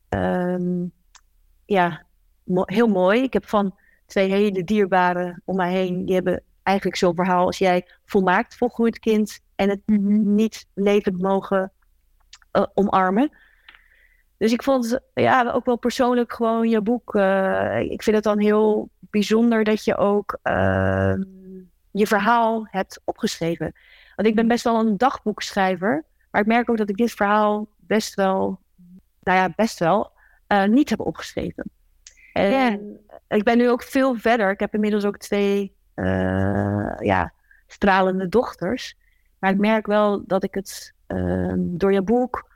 ehm, ja, mo- heel mooi. Ik heb van twee hele dierbaren om mij heen, die hebben eigenlijk zo'n verhaal als jij volmaakt volgroeid kind en het Mhm. niet levend mogen eh, omarmen. Dus ik vond ja, ook wel persoonlijk gewoon je boek. eh, ik vind het dan heel bijzonder dat je ook ehm, je verhaal hebt opgeschreven. Want ik ben best wel een dagboekschrijver. Maar ik merk ook dat ik dit verhaal best wel, nou ja, best wel, eh, niet heb opgeschreven. En ik ben nu ook veel verder. Ik heb inmiddels ook twee eh, ja, stralende dochters. Maar ik merk wel dat ik het ehm, door je boek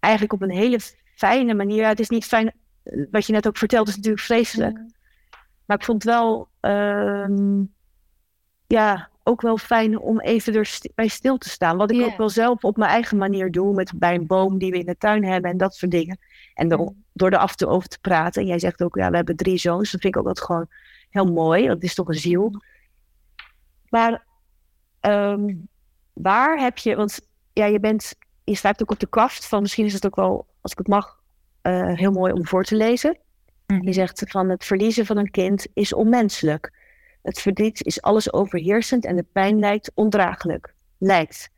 eigenlijk op een hele fijne manier. ja, Het is niet fijn, eh, wat je net ook vertelt, is natuurlijk vreselijk. Maar ik vond wel, ehm, ja, ook wel fijn om even er sti- bij stil te staan. Wat ik ook wel zelf op mijn eigen manier doe, met bij een boom die we in de tuin hebben en dat soort dingen. En door, door er af en toe over te praten. En jij zegt ook, ja, we hebben drie zoons. Dat vind ik ook altijd gewoon heel mooi. Dat is toch een ziel. Maar ehm, waar heb je, want ja, je bent, je staat ook op de kaft van, misschien is het ook wel, als ik het mag, eh, heel mooi om voor te lezen. Je zegt van het verliezen van een kind is onmenselijk. Het verdriet is alles overheersend en de pijn lijkt ondraaglijk. Lijkt.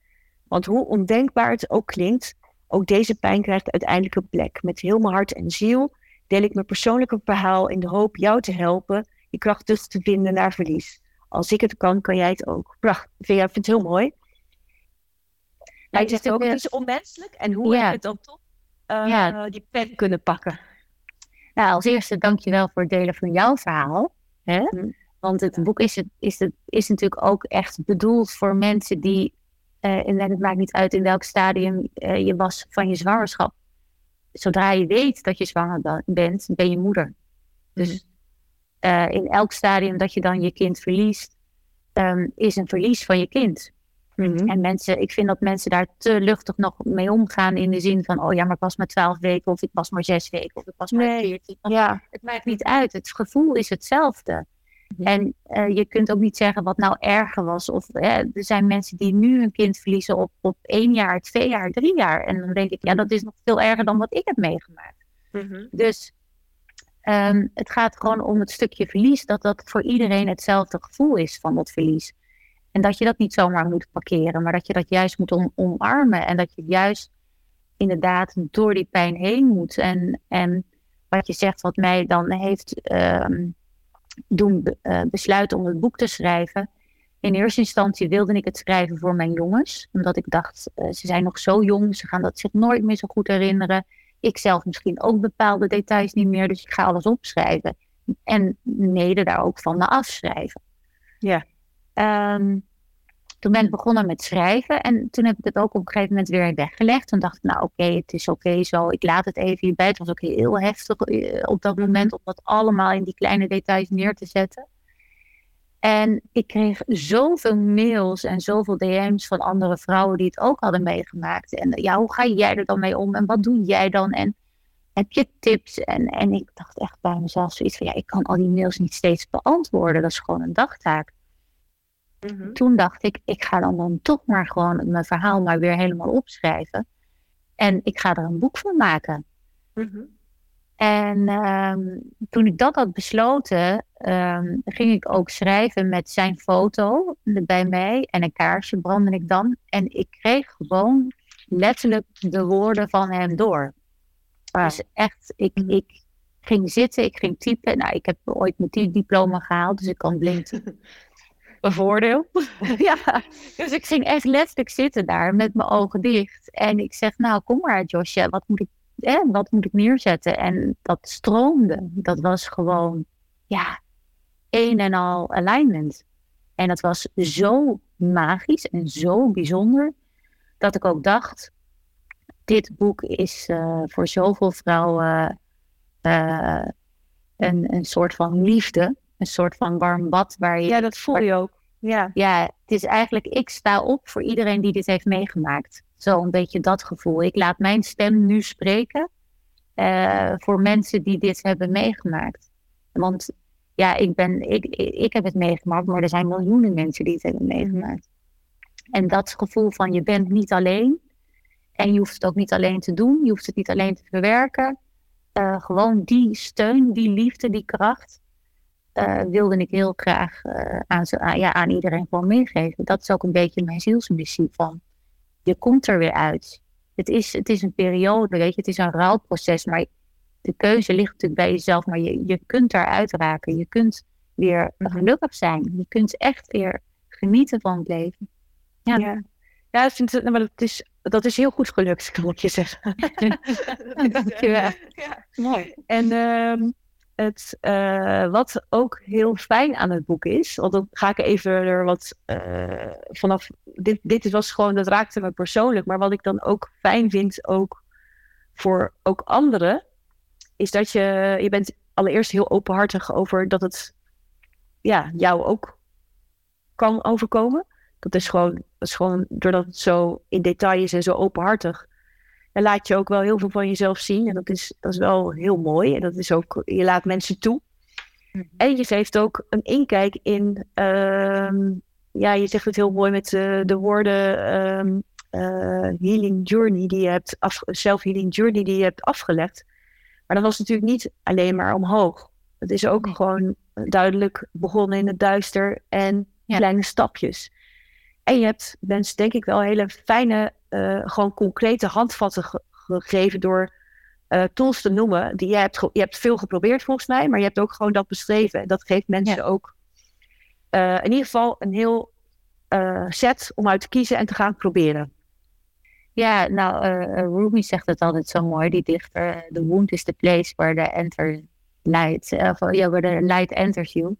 Want hoe ondenkbaar het ook klinkt, ook deze pijn krijgt uiteindelijk een plek. Met heel mijn hart en ziel deel ik mijn persoonlijke verhaal in de hoop jou te helpen je kracht terug te vinden naar verlies. Als ik het kan, kan jij het ook. Prachtig. Vind, het heel mooi. Hij ja, zegt ook, het is onmenselijk. En hoe ja. heb je dan toch uh, die pen kunnen pakken? Nou, als eerste dankjewel voor het delen van jouw verhaal. Hè? Mm. Want het boek is, het, is, het, is natuurlijk ook echt bedoeld voor mensen die, uh, en het maakt niet uit in welk stadium uh, je was van je zwangerschap. Zodra je weet dat je zwanger bent, ben je moeder. Dus uh, in elk stadium dat je dan je kind verliest, um, is een verlies van je kind. Mm-hmm. En mensen, ik vind dat mensen daar te luchtig nog mee omgaan in de zin van, oh ja, maar ik was maar twaalf weken of ik was maar zes weken of ik was maar veertien. Ja. Het maakt niet uit. Het gevoel is hetzelfde. En uh, je kunt ook niet zeggen wat nou erger was. Of er zijn mensen die nu een kind verliezen op, op één jaar, twee jaar, drie jaar. En dan denk ik, ja, dat is nog veel erger dan wat ik heb meegemaakt. Mm-hmm. Dus um, het gaat gewoon om het stukje verlies, dat dat voor iedereen hetzelfde gevoel is van dat verlies. En dat je dat niet zomaar moet parkeren, maar dat je dat juist moet om, omarmen. En dat je juist inderdaad door die pijn heen moet. En, en wat je zegt, wat mij dan heeft um, doen uh, besluiten om het boek te schrijven. In eerste instantie wilde ik het schrijven voor mijn jongens. Omdat ik dacht, uh, ze zijn nog zo jong, ze gaan dat zich nooit meer zo goed herinneren. Ik zelf misschien ook bepaalde details niet meer, dus ik ga alles opschrijven. En mede daar ook van me afschrijven. Ja. Um, toen ben ik begonnen met schrijven en toen heb ik het ook op een gegeven moment weer weggelegd. Toen dacht ik, nou oké, het is oké zo, ik laat het even hierbij. Het was ook heel heftig eh, op dat moment om dat allemaal in die kleine details neer te zetten. En ik kreeg zoveel mails en zoveel DM's van andere vrouwen die het ook hadden meegemaakt. En ja, hoe ga jij er dan mee om en wat doe jij dan? En heb je tips? En, en ik dacht echt bij mezelf zoiets van, ja, ik kan al die mails niet steeds beantwoorden. Dat is gewoon een dagtaak. Mhm. Toen dacht ik, ik ga dan, dan toch maar gewoon mijn verhaal maar weer helemaal opschrijven. En ik ga er een boek van maken. Mhm. En um, toen ik dat had besloten, um, ging ik ook schrijven met zijn foto bij mij en een kaarsje brandde ik dan. En ik kreeg gewoon letterlijk de woorden van hem door. Dus echt, ik, mhm. ik ging zitten, ik ging typen. Nou, ik heb ooit mijn diploma gehaald, dus ik kan blind een voordeel. ja, dus ik ging echt letterlijk zitten daar met mijn ogen dicht. En ik zeg, nou kom maar Josje, wat moet ik, eh, wat moet ik neerzetten? En dat stroomde. Dat was gewoon, ja, een en al alignment. En dat was zo magisch en zo bijzonder, dat ik ook dacht, dit boek is uh, voor zoveel vrouwen uh, een, een soort van liefde een soort van warm bad waar je. Ja, dat voel je ook. Ja. ja, het is eigenlijk, ik sta op voor iedereen die dit heeft meegemaakt. Zo een beetje dat gevoel. Ik laat mijn stem nu spreken uh, voor mensen die dit hebben meegemaakt. Want ja, ik, ben, ik, ik heb het meegemaakt, maar er zijn miljoenen mensen die het hebben meegemaakt. En dat gevoel van je bent niet alleen. En je hoeft het ook niet alleen te doen. Je hoeft het niet alleen te verwerken. Uh, gewoon die steun, die liefde, die kracht. Uh, wilde ik heel graag uh, aan, aan, ja, aan iedereen gewoon meegeven. Dat is ook een beetje mijn zielsmissie van, je komt er weer uit. Het is, het is een periode, weet je, het is een rouwproces, maar de keuze ligt natuurlijk bij jezelf, maar je, je kunt daaruit raken. Je kunt weer gelukkig zijn. Je kunt echt weer genieten van het leven. Ja, ja. ja ik vind het, maar dat, is, dat is heel goed gelukt, kan ik je zeggen. Dankjewel. Ja. Mooi. En um, het, uh, wat ook heel fijn aan het boek is, want dan ga ik even er wat uh, vanaf. Dit, dit was gewoon, dat raakte me persoonlijk, maar wat ik dan ook fijn vind, ook voor ook anderen, is dat je, je bent allereerst heel openhartig over dat het ja, jou ook kan overkomen. Dat is gewoon, dat is gewoon doordat het zo in detail is en zo openhartig, dan laat je ook wel heel veel van jezelf zien. En dat is, dat is wel heel mooi. En dat is ook, je laat mensen toe. Mhm. En je geeft ook een inkijk in, uh, ja, je zegt het heel mooi met uh, de woorden um, uh, healing journey die je hebt, af, self-healing journey die je hebt afgelegd. Maar dat was natuurlijk niet alleen maar omhoog. Het is ook gewoon duidelijk begonnen in het duister en kleine stapjes. En je hebt mensen denk ik wel hele fijne uh, gewoon concrete handvatten gegeven door uh, tools te noemen. Die je, hebt je hebt veel geprobeerd volgens mij, maar je hebt ook gewoon dat beschreven. En dat geeft mensen ook uh, in ieder geval een heel set om uit te kiezen en te gaan proberen. Ja, nou, Rumi zegt het altijd zo mooi, die dichter. The wound is the place where the enter light, ja, where the light enters you.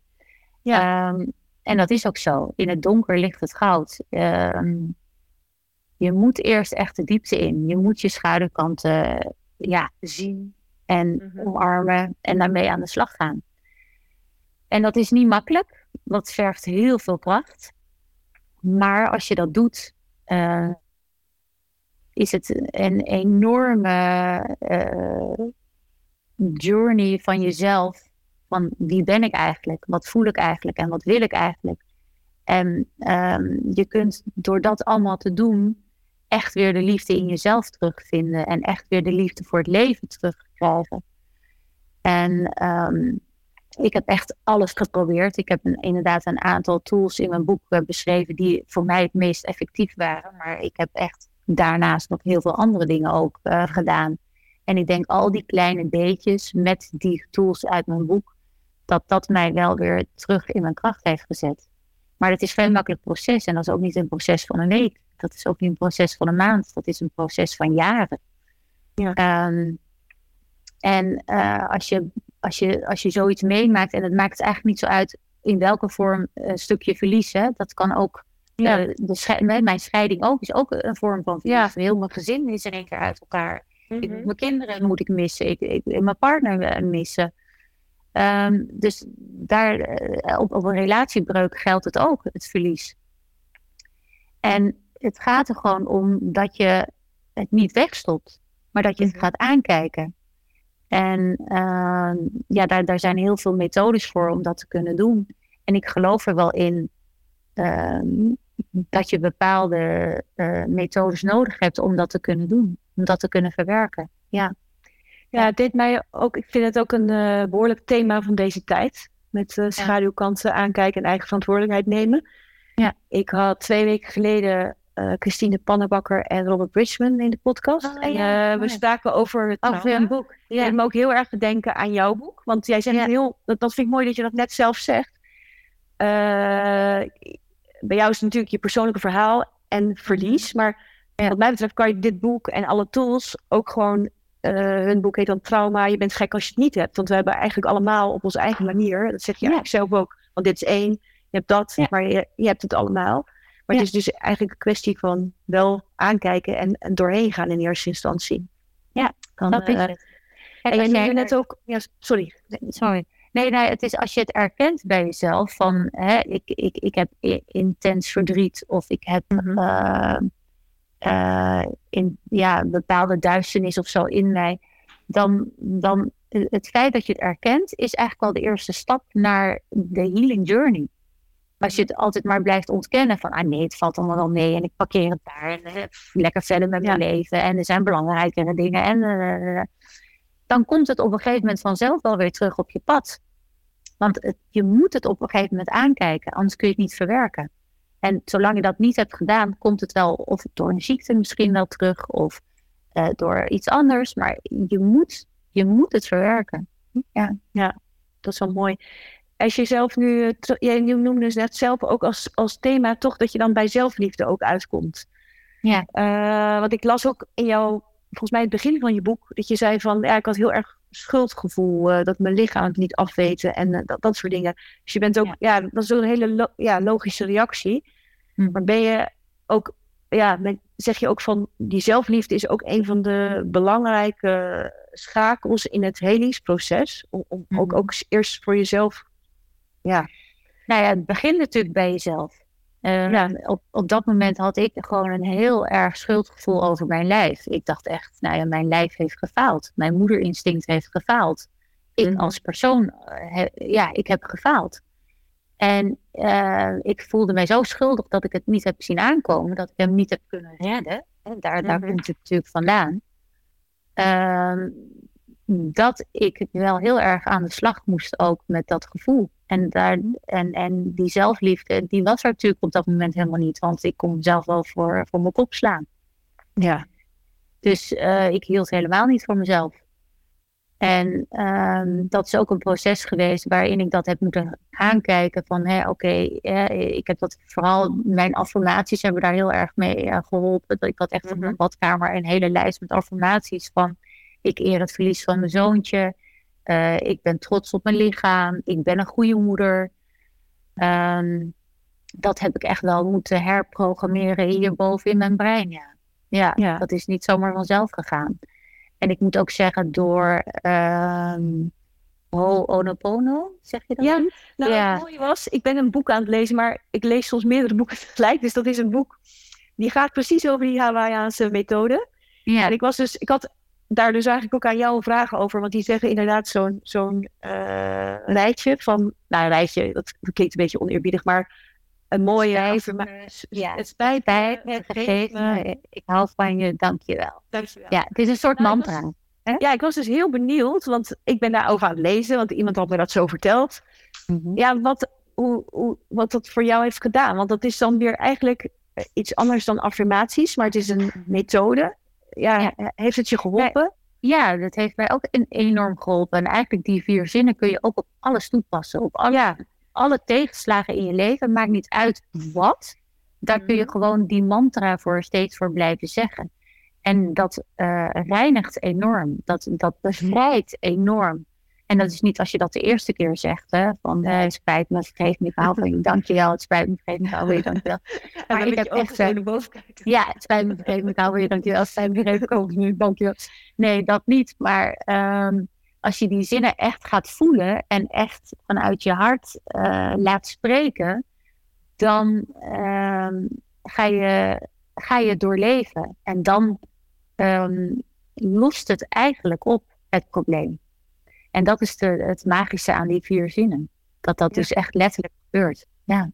Ja. Um, en dat is ook zo. In het donker ligt het goud. Um, je moet eerst echt de diepte in. Je moet je schaduwkanten ja, zien en mm-hmm. omarmen en daarmee aan de slag gaan. En dat is niet makkelijk. Dat vergt heel veel kracht. Maar als je dat doet, uh, is het een enorme uh, journey van jezelf. Van wie ben ik eigenlijk? Wat voel ik eigenlijk? En wat wil ik eigenlijk? En um, je kunt door dat allemaal te doen, echt weer de liefde in jezelf terugvinden. En echt weer de liefde voor het leven terugkrijgen. En um, ik heb echt alles geprobeerd. Ik heb inderdaad een aantal tools in mijn boek uh, beschreven die voor mij het meest effectief waren. Maar ik heb echt daarnaast nog heel veel andere dingen ook uh, gedaan. En ik denk al die kleine beetjes met die tools uit mijn boek, dat dat mij wel weer terug in mijn kracht heeft gezet. Maar het is geen makkelijk proces en dat is ook niet een proces van een week. Dat is ook niet een proces van een maand. Dat is een proces van jaren. Ja. Um, en uh, als, je, als, je, als je zoiets meemaakt, en het maakt het eigenlijk niet zo uit in welke vorm een stukje verliezen, dat kan ook ja. Uh, de mijn scheiding ook is ook een vorm van verlies. Ja. Heel mijn gezin is in één keer uit elkaar. ik, mhm. mijn kinderen moet ik missen. Ik, ik, mijn partner eh, missen. Um, dus daar, uh, op, op een relatiebreuk geldt het ook, het verlies. En het gaat er gewoon om dat je het niet wegstopt, maar dat je het mhm. gaat aankijken. En uh, ja, daar, daar zijn heel veel methodes voor om dat te kunnen doen. En ik geloof er wel in uh, dat je bepaalde uh, methodes nodig hebt om dat te kunnen doen, om dat te kunnen verwerken. Ja. Ja, dit mij ook, ik vind het ook een uh, behoorlijk thema van deze tijd. Met uh, schaduwkanten aankijken en eigen verantwoordelijkheid nemen. Ja. Ik had twee weken geleden uh, Christine Pannenbakker en Robert Bridgman in de podcast. Oh, en ja, we spraken over het over een boek. Ja. En me ook heel erg denken aan jouw boek. Want jij zegt heel, dat, dat vind ik mooi dat je dat net zelf zegt bij jou is het natuurlijk je persoonlijke verhaal en verlies. Mhm. Maar wat mij betreft kan je dit boek en alle tools ook gewoon. Hun boek heet dan Trauma. Je bent gek als je het niet hebt. Want we hebben eigenlijk allemaal op onze eigen manier. Dat zeg je eigenlijk zelf ook. Want dit is één. Je hebt dat, maar je, je, hebt het allemaal. Maar het is dus eigenlijk een kwestie van wel aankijken en, en doorheen gaan in eerste instantie. Ja, dat is uh, het. En je net ook. Ja, sorry. Sorry. Nee, nee, het is als je het erkent bij jezelf van hè, ik, ik, ik heb intens verdriet of ik heb mm in, ja, een bepaalde duisternis of zo in mij, dan, dan het feit dat je het erkent is eigenlijk wel de eerste stap naar de healing journey. Als je het altijd maar blijft ontkennen van, ah nee, het valt allemaal wel mee en ik parkeer het daar en lekker verder met mijn leven en er zijn belangrijkere dingen en dan komt het op een gegeven moment vanzelf wel weer terug op je pad. Want je moet het op een gegeven moment aankijken, anders kun je het niet verwerken. En zolang je dat niet hebt gedaan, komt het wel, of door een ziekte misschien wel terug, of uh, door iets anders. Maar je moet, je moet het verwerken. Ja, ja, dat is wel mooi. Als je zelf nu, eh, jij noemde dus net zelf ook als, als thema toch dat je dan bij zelfliefde ook uitkomt. Ja. Uh, want ik las ook in jouw volgens mij het begin van je boek, dat je zei van, ja, ik had heel erg schuldgevoel, uh, dat mijn lichaam het niet afweten en uh, dat, dat soort dingen. Dus je bent ook, ja, dat is ook een hele lo ja, logische reactie. Hm. Maar ben je ook, ja, ben, zeg je ook van, die zelfliefde is ook een van de belangrijke schakels in het helingsproces. Om, om hm. ook, ook eerst voor jezelf, ja. Nou ja, het begint natuurlijk bij jezelf. Uh, ja. op, op dat moment had ik gewoon een heel erg schuldgevoel over mijn lijf. Ik dacht echt, nou ja, mijn lijf heeft gefaald. Mijn moederinstinct heeft gefaald. Ik mhm. als persoon, uh, ja, ik heb gefaald. En uh, ik voelde mij zo schuldig dat ik het niet heb zien aankomen, dat ik hem niet heb kunnen redden. En daar, daar mhm. komt het natuurlijk vandaan. Ehm, dat ik wel heel erg aan de slag moest ook met dat gevoel. En, daar, en, en die zelfliefde, die was er natuurlijk op dat moment helemaal niet. Want ik kon mezelf wel voor, voor mijn kop slaan. Ja. Dus uh, ik hield helemaal niet voor mezelf. En ehm, dat is ook een proces geweest waarin ik dat heb moeten aankijken van, hé, oké, ik heb dat vooral, mijn affirmaties hebben daar heel erg mee uh, geholpen. Ik had echt mm -hmm. op mijn badkamer een hele lijst met affirmaties van, ik eer het verlies van mijn zoontje, uh, ik ben trots op mijn lichaam, ik ben een goede moeder. Um, dat heb ik echt wel moeten herprogrammeren hierboven in mijn brein, ja. Ja, ja. dat is niet zomaar vanzelf gegaan. En ik moet ook zeggen, door um, Ho'oponopono, zeg je dat? Ja, nou ja. het mooie was, ik ben een boek aan het lezen, maar ik lees soms meerdere boeken tegelijk. Dus dat is een boek, die gaat precies over die Hawaiiaanse methode. Ja. En ik was dus, ik had daar dus eigenlijk ook aan jou vragen over, want die zeggen inderdaad zo'n zo'n uh, rijtje van, nou een rijtje, dat klinkt een beetje oneerbiedig, maar een mooie. Ja, het spijt mij, vergeet me, ik hou van je, dank je wel. Ja, het is een soort nou, mantra. Was, ja, ik was dus heel benieuwd, want ik ben daarover aan het lezen, want iemand had me dat zo verteld. Mm -hmm. Ja, wat, hoe, hoe, wat dat voor jou heeft gedaan. Want dat is dan weer eigenlijk iets anders dan affirmaties, maar het is een methode. Ja, ja. heeft het je geholpen? Ja, dat heeft mij ook enorm geholpen. En eigenlijk die vier zinnen kun je ook op alles toepassen. Op alle, ja alle tegenslagen in je leven, maakt niet uit wat. Daar kun je mhm. gewoon die mantra voor steeds voor blijven zeggen. En dat uh, reinigt enorm. Dat, dat bevrijdt enorm. En dat is niet als je dat de eerste keer zegt, hè, van uh, het spijt me, vergeef me, ik hou van je, dankjewel, het spijt me, vergeef me, ik hou van je, dankjewel. Maar ik heb echt uh, Ja, het spijt me, vergeef me, ik hou van je, dankjewel, het spijt me, vergeef me, ook nu, dankjewel. Nee, dat niet, maar um, als je die zinnen echt gaat voelen en echt vanuit je hart uh, laat spreken, dan uh, ga, je, ga je doorleven. En dan um, lost het eigenlijk op, het probleem. En dat is de, het magische aan die vier zinnen. Dat dat ja. dus echt letterlijk gebeurt. Ja.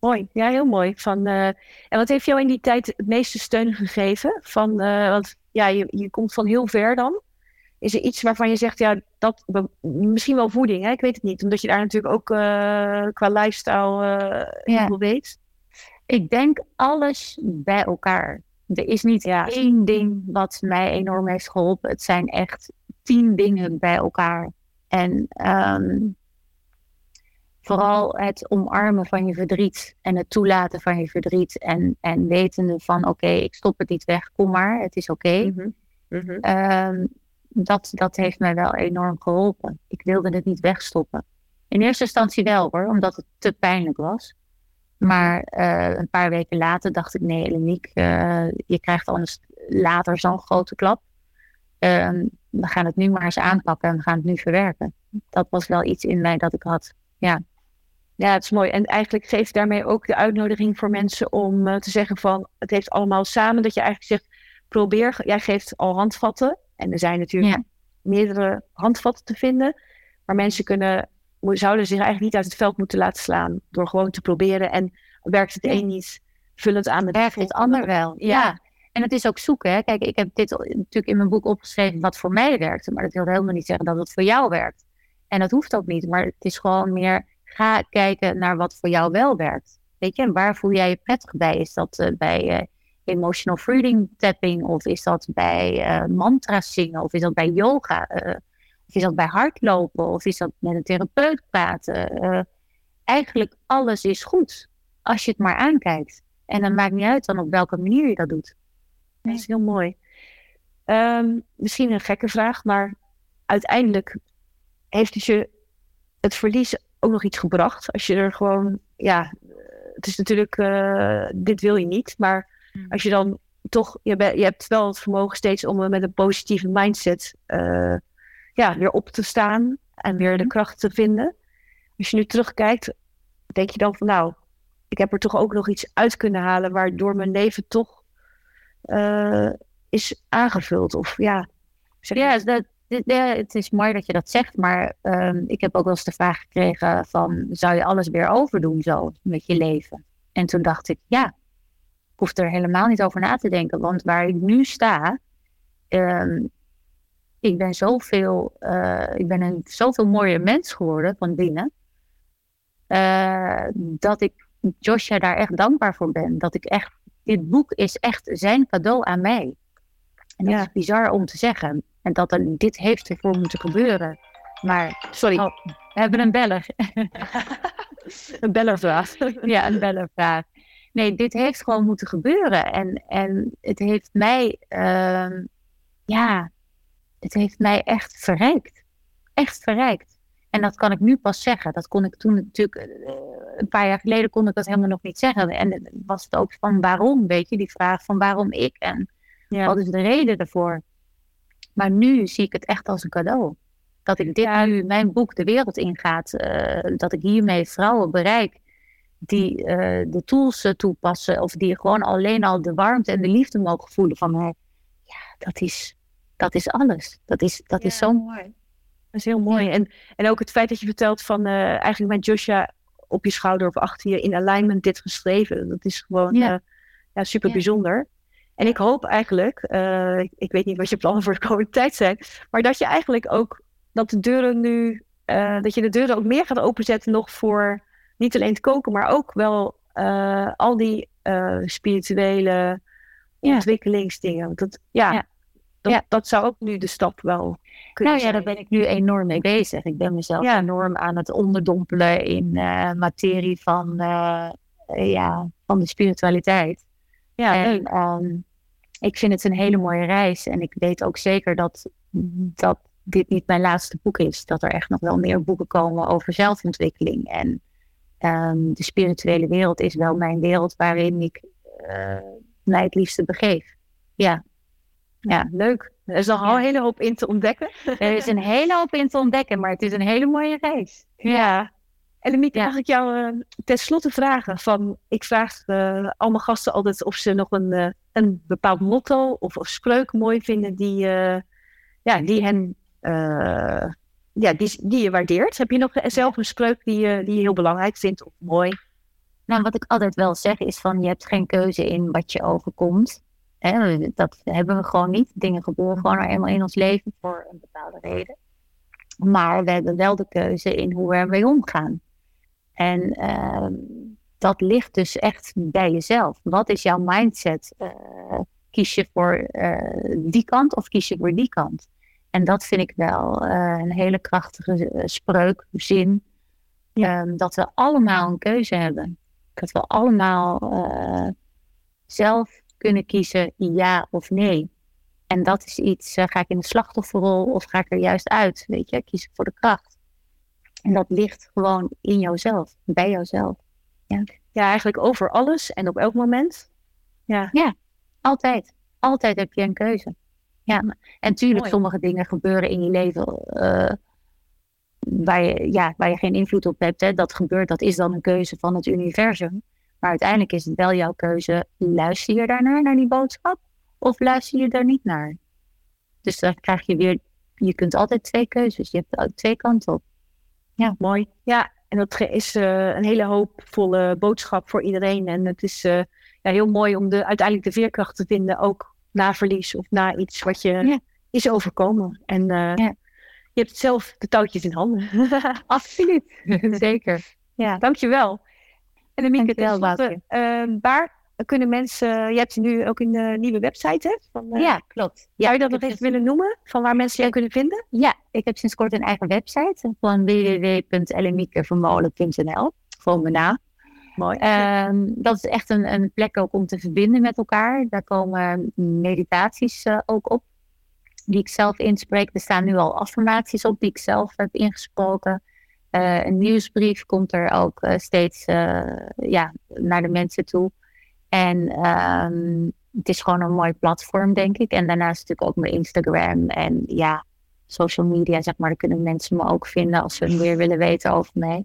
Mooi, ja, heel mooi. Van, uh, en wat heeft jou in die tijd het meeste steun gegeven? Van, uh, want ja, je, je komt van heel ver dan. Is er iets waarvan je zegt, ja, dat, misschien wel voeding, hè? ik weet het niet. Omdat je daar natuurlijk ook uh, qua lifestyle uh, ja. weet. Ik denk alles bij elkaar. Er is niet ja. één ding wat mij enorm heeft geholpen. Het zijn echt tien dingen bij elkaar. En um, vooral het omarmen van je verdriet en het toelaten van je verdriet. En, en wetende van oké, okay, ik stop het niet weg, kom maar, het is oké. Okay. Mm -hmm. mm -hmm. um, dat, dat heeft mij wel enorm geholpen. Ik wilde het niet wegstoppen. In eerste instantie wel hoor, omdat het te pijnlijk was. Maar uh, een paar weken later dacht ik, nee Eleniek, uh, je krijgt anders later zo'n grote klap. Uh, we gaan het nu maar eens aanpakken en we gaan het nu verwerken. Dat was wel iets in mij dat ik had. Ja. Ja, het is mooi. En eigenlijk geeft daarmee ook de uitnodiging voor mensen om uh, te zeggen van het heeft allemaal samen. Dat je eigenlijk zegt, probeer, jij geeft al handvatten. En er zijn natuurlijk meerdere handvatten te vinden. Maar mensen kunnen, zouden zich eigenlijk niet uit het veld moeten laten slaan. Door gewoon te proberen. En werkt het een niet, vul het aan werkt het ander wel. Ja. En het is ook zoeken. Hè? Kijk, ik heb dit natuurlijk in mijn boek opgeschreven wat voor mij werkte. Maar dat wil helemaal niet zeggen dat het voor jou werkt. En dat hoeft ook niet. Maar het is gewoon meer, ga kijken naar wat voor jou wel werkt. Weet je, en waar voel jij je prettig bij? Is dat uh, bij uh, emotional freedom tapping? Of is dat bij uh, mantra's zingen? Of is dat bij yoga? Of is dat bij hardlopen? Of is dat met een therapeut praten? Uh, eigenlijk alles is goed. Als je het maar aankijkt. En dan maakt niet uit dan op welke manier je dat doet. Dat is heel mooi. Um, misschien een gekke vraag, maar uiteindelijk heeft het je het verlies ook nog iets gebracht. Als je er gewoon, ja, het is natuurlijk, dit wil je niet, maar Mm. Als je dan toch, je, je hebt wel het vermogen steeds om met een positieve mindset uh, ja, weer op te staan en weer de mm-hmm. kracht te vinden. Als je nu terugkijkt, denk je dan van nou, ik heb er toch ook nog iets uit kunnen halen waardoor mijn leven toch uh, is aangevuld. Of ja, zeg ja, dat, ja, het is mooi dat je dat zegt, maar um, ik heb ook wel eens de vraag gekregen van zou je alles weer overdoen zo met je leven? En toen dacht ik ja, ik hoef er helemaal niet over na te denken. Want waar ik nu sta, um, ik ben zoveel, uh, ik ben een zoveel mooier mens geworden van binnen. Uh, dat ik Joshua daar echt dankbaar voor ben. Dat ik echt, dit boek is echt zijn cadeau aan mij. En dat ja. is bizar om te zeggen. En dat er, dit heeft ervoor moeten gebeuren. Maar, sorry. Oh, we hebben een beller. een bellervraag. ja, een bellervraag. Nee, dit heeft gewoon moeten gebeuren. En, en het heeft mij, uh, ja, het heeft mij echt verrijkt. Echt verrijkt. En dat kan ik nu pas zeggen. Dat kon ik toen natuurlijk, uh, een paar jaar geleden kon ik dat helemaal nog niet zeggen. En was het ook van waarom, weet je, die vraag van waarom ik en ja. wat is de reden daarvoor. Maar nu zie ik het echt als een cadeau. Dat ik dit nu, mijn boek de wereld ingaat. Uh, dat ik hiermee vrouwen bereik die uh, de tools uh, toepassen. Of die gewoon alleen al de warmte en de liefde mogen voelen van mij. Ja, dat is, dat is alles. Dat is, dat ja, is zo mooi. Dat is heel mooi. Ja. En, en ook het feit dat je vertelt van eigenlijk met Joshua op je schouder of achter je in alignment dit geschreven. Dat is gewoon ja. ja super bijzonder. En ik hoop eigenlijk, ik, ik weet niet wat je plannen voor de komende tijd zijn, maar dat je eigenlijk ook dat de deuren nu, dat je de deuren ook meer gaat openzetten nog voor niet alleen het koken, maar ook wel al die spirituele ja. ontwikkelingsdingen. Dat, ja, ja. Dat, ja. dat zou ook nu de stap wel kunnen Nou ja, zijn. daar ben ik nu enorm mee bezig. Ik ben mezelf Ja. enorm aan het onderdompelen in eh, materie van, eh, ja, van de spiritualiteit. Ja, en ehm, ik vind het een hele mooie reis. En ik weet ook zeker dat, dat dit niet mijn laatste boek is. Dat er echt nog wel meer boeken komen over zelfontwikkeling. En ehm, de spirituele wereld is wel mijn wereld waarin ik eh, mij het liefste begeef. Ja, Ja, leuk. Er is nog al een hele hoop in te ontdekken. er is een hele hoop in te ontdekken, maar het is een hele mooie reis. Ja. En Ja. mag ik jou eh, tenslotte vragen? Van, ik vraag al mijn gasten altijd of ze nog een, eh, een bepaald motto of, of spreuk mooi vinden die, ja, die hen ja, die, die je waardeert. Heb je nog zelf een spreuk die, je- die je heel belangrijk vindt of mooi? Nou, wat ik altijd wel zeg is van je hebt geen keuze in wat je overkomt. Hè, dat hebben we gewoon niet. Dingen gebeuren gewoon nou eenmaal in ons leven voor een bepaalde reden. Maar we hebben wel de keuze in hoe we ermee omgaan. En ehm, dat ligt dus echt bij jezelf. Wat is jouw mindset? Eh, kies je voor eh, die kant of kies je voor die kant? En dat vind ik wel eh, een hele krachtige spreuk, zin. Ehm, dat we allemaal een keuze hebben. Dat we allemaal zelf kunnen kiezen ja of nee. En dat is iets, eh, ga ik in de slachtofferrol of ga ik er juist uit? Weet je, kies ik voor de kracht. En dat ligt gewoon in jouzelf, bij jouzelf. Ja, eigenlijk over alles en op elk moment. Ja, Altijd. Altijd heb je een keuze. Ja. En tuurlijk, Mooi. sommige dingen gebeuren in je leven eh, waar, je, ja, waar je geen invloed op hebt. Hè. Dat gebeurt, dat is dan een keuze van het universum. Maar uiteindelijk is het wel jouw keuze. Luister je daarnaar, naar die boodschap? Of luister je daar niet naar? Dus dan krijg je weer, je kunt altijd twee keuzes. Je hebt twee kanten op. mooi. Ja, en dat is eh, een hele hoopvolle boodschap voor iedereen. En het is eh, ja, heel mooi om de, uiteindelijk de veerkracht te vinden, ook na verlies of na iets wat je Ja. is overkomen. En eh, Ja. je hebt zelf de touwtjes in handen. Absoluut. Zeker. Ja. Dankjewel. En Amieke, Dankjewel, tenslotte, eh, waar kunnen mensen, je hebt nu ook een eh, nieuwe website, hè? Van, eh, Ja, klopt. Ja, Zou je dat nog even willen noemen? Van waar mensen jou kunnen vinden? Ja, ik heb sinds kort een eigen website van www.ellemiekevermolen.nl. Gewoon mijn naam. Mooi. Ehm, dat is echt een, een plek ook om te verbinden met elkaar. Daar komen meditaties eh, ook op, die ik zelf inspreek. Er staan nu al affirmaties op die ik zelf heb ingesproken. Eh, een nieuwsbrief komt er ook eh, steeds eh, ja, naar de mensen toe. En ehm, het is gewoon een mooi platform, denk ik. En daarnaast natuurlijk ook mijn Instagram en ja, social media, zeg maar. Daar kunnen mensen me ook vinden als ze meer willen weten over mij.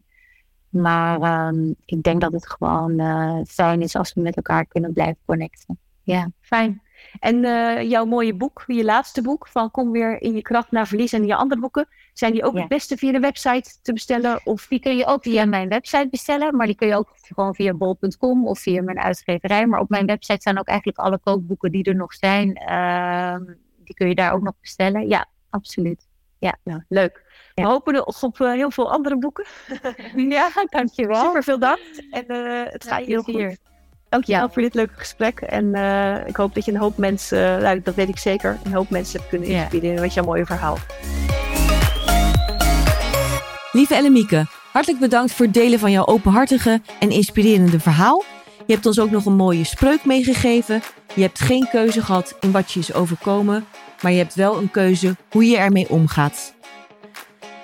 Maar ehm, ik denk dat het gewoon fijn is als we met elkaar kunnen blijven connecten. Ja. Fijn. En jouw mooie boek, je laatste boek, van Kom weer in je kracht naar verlies en je andere boeken, zijn die ook Ja. het beste via de website te bestellen? Of Die kun je ook via mijn website bestellen, maar die kun je ook gewoon via bol.com of via mijn uitgeverij. Maar op mijn website staan ook eigenlijk alle kookboeken die er nog zijn. Ehm, die kun je daar ook nog bestellen. Ja, absoluut. nou, leuk. Ja. We hopen nog op eh, heel veel andere boeken. Ja, dankjewel. Super veel dank. En eh, het gaat Ja, heel hier. goed. Dankjewel ja. voor dit leuke gesprek. En uh, ik hoop dat je een hoop mensen, nou, dat weet ik zeker, een hoop mensen hebt kunnen inspireren ja. met jouw mooie verhaal. Lieve Ellemieke, hartelijk bedankt voor het delen van jouw openhartige en inspirerende verhaal. Je hebt ons ook nog een mooie spreuk meegegeven. Je hebt geen keuze gehad in wat je is overkomen, maar je hebt wel een keuze hoe je ermee omgaat.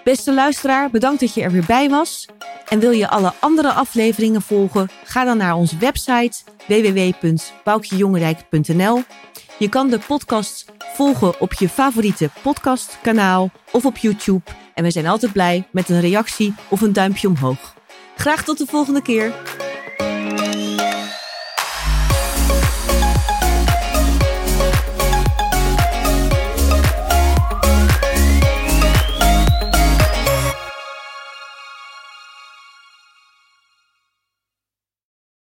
Beste luisteraar, bedankt dat je er weer bij was. En wil je alle andere afleveringen volgen? Ga dan naar onze website www.boukjejongerijk.nl. Je kan de podcast volgen op je favoriete podcastkanaal of op YouTube. En we zijn altijd blij met een reactie of een duimpje omhoog. Graag tot de volgende keer.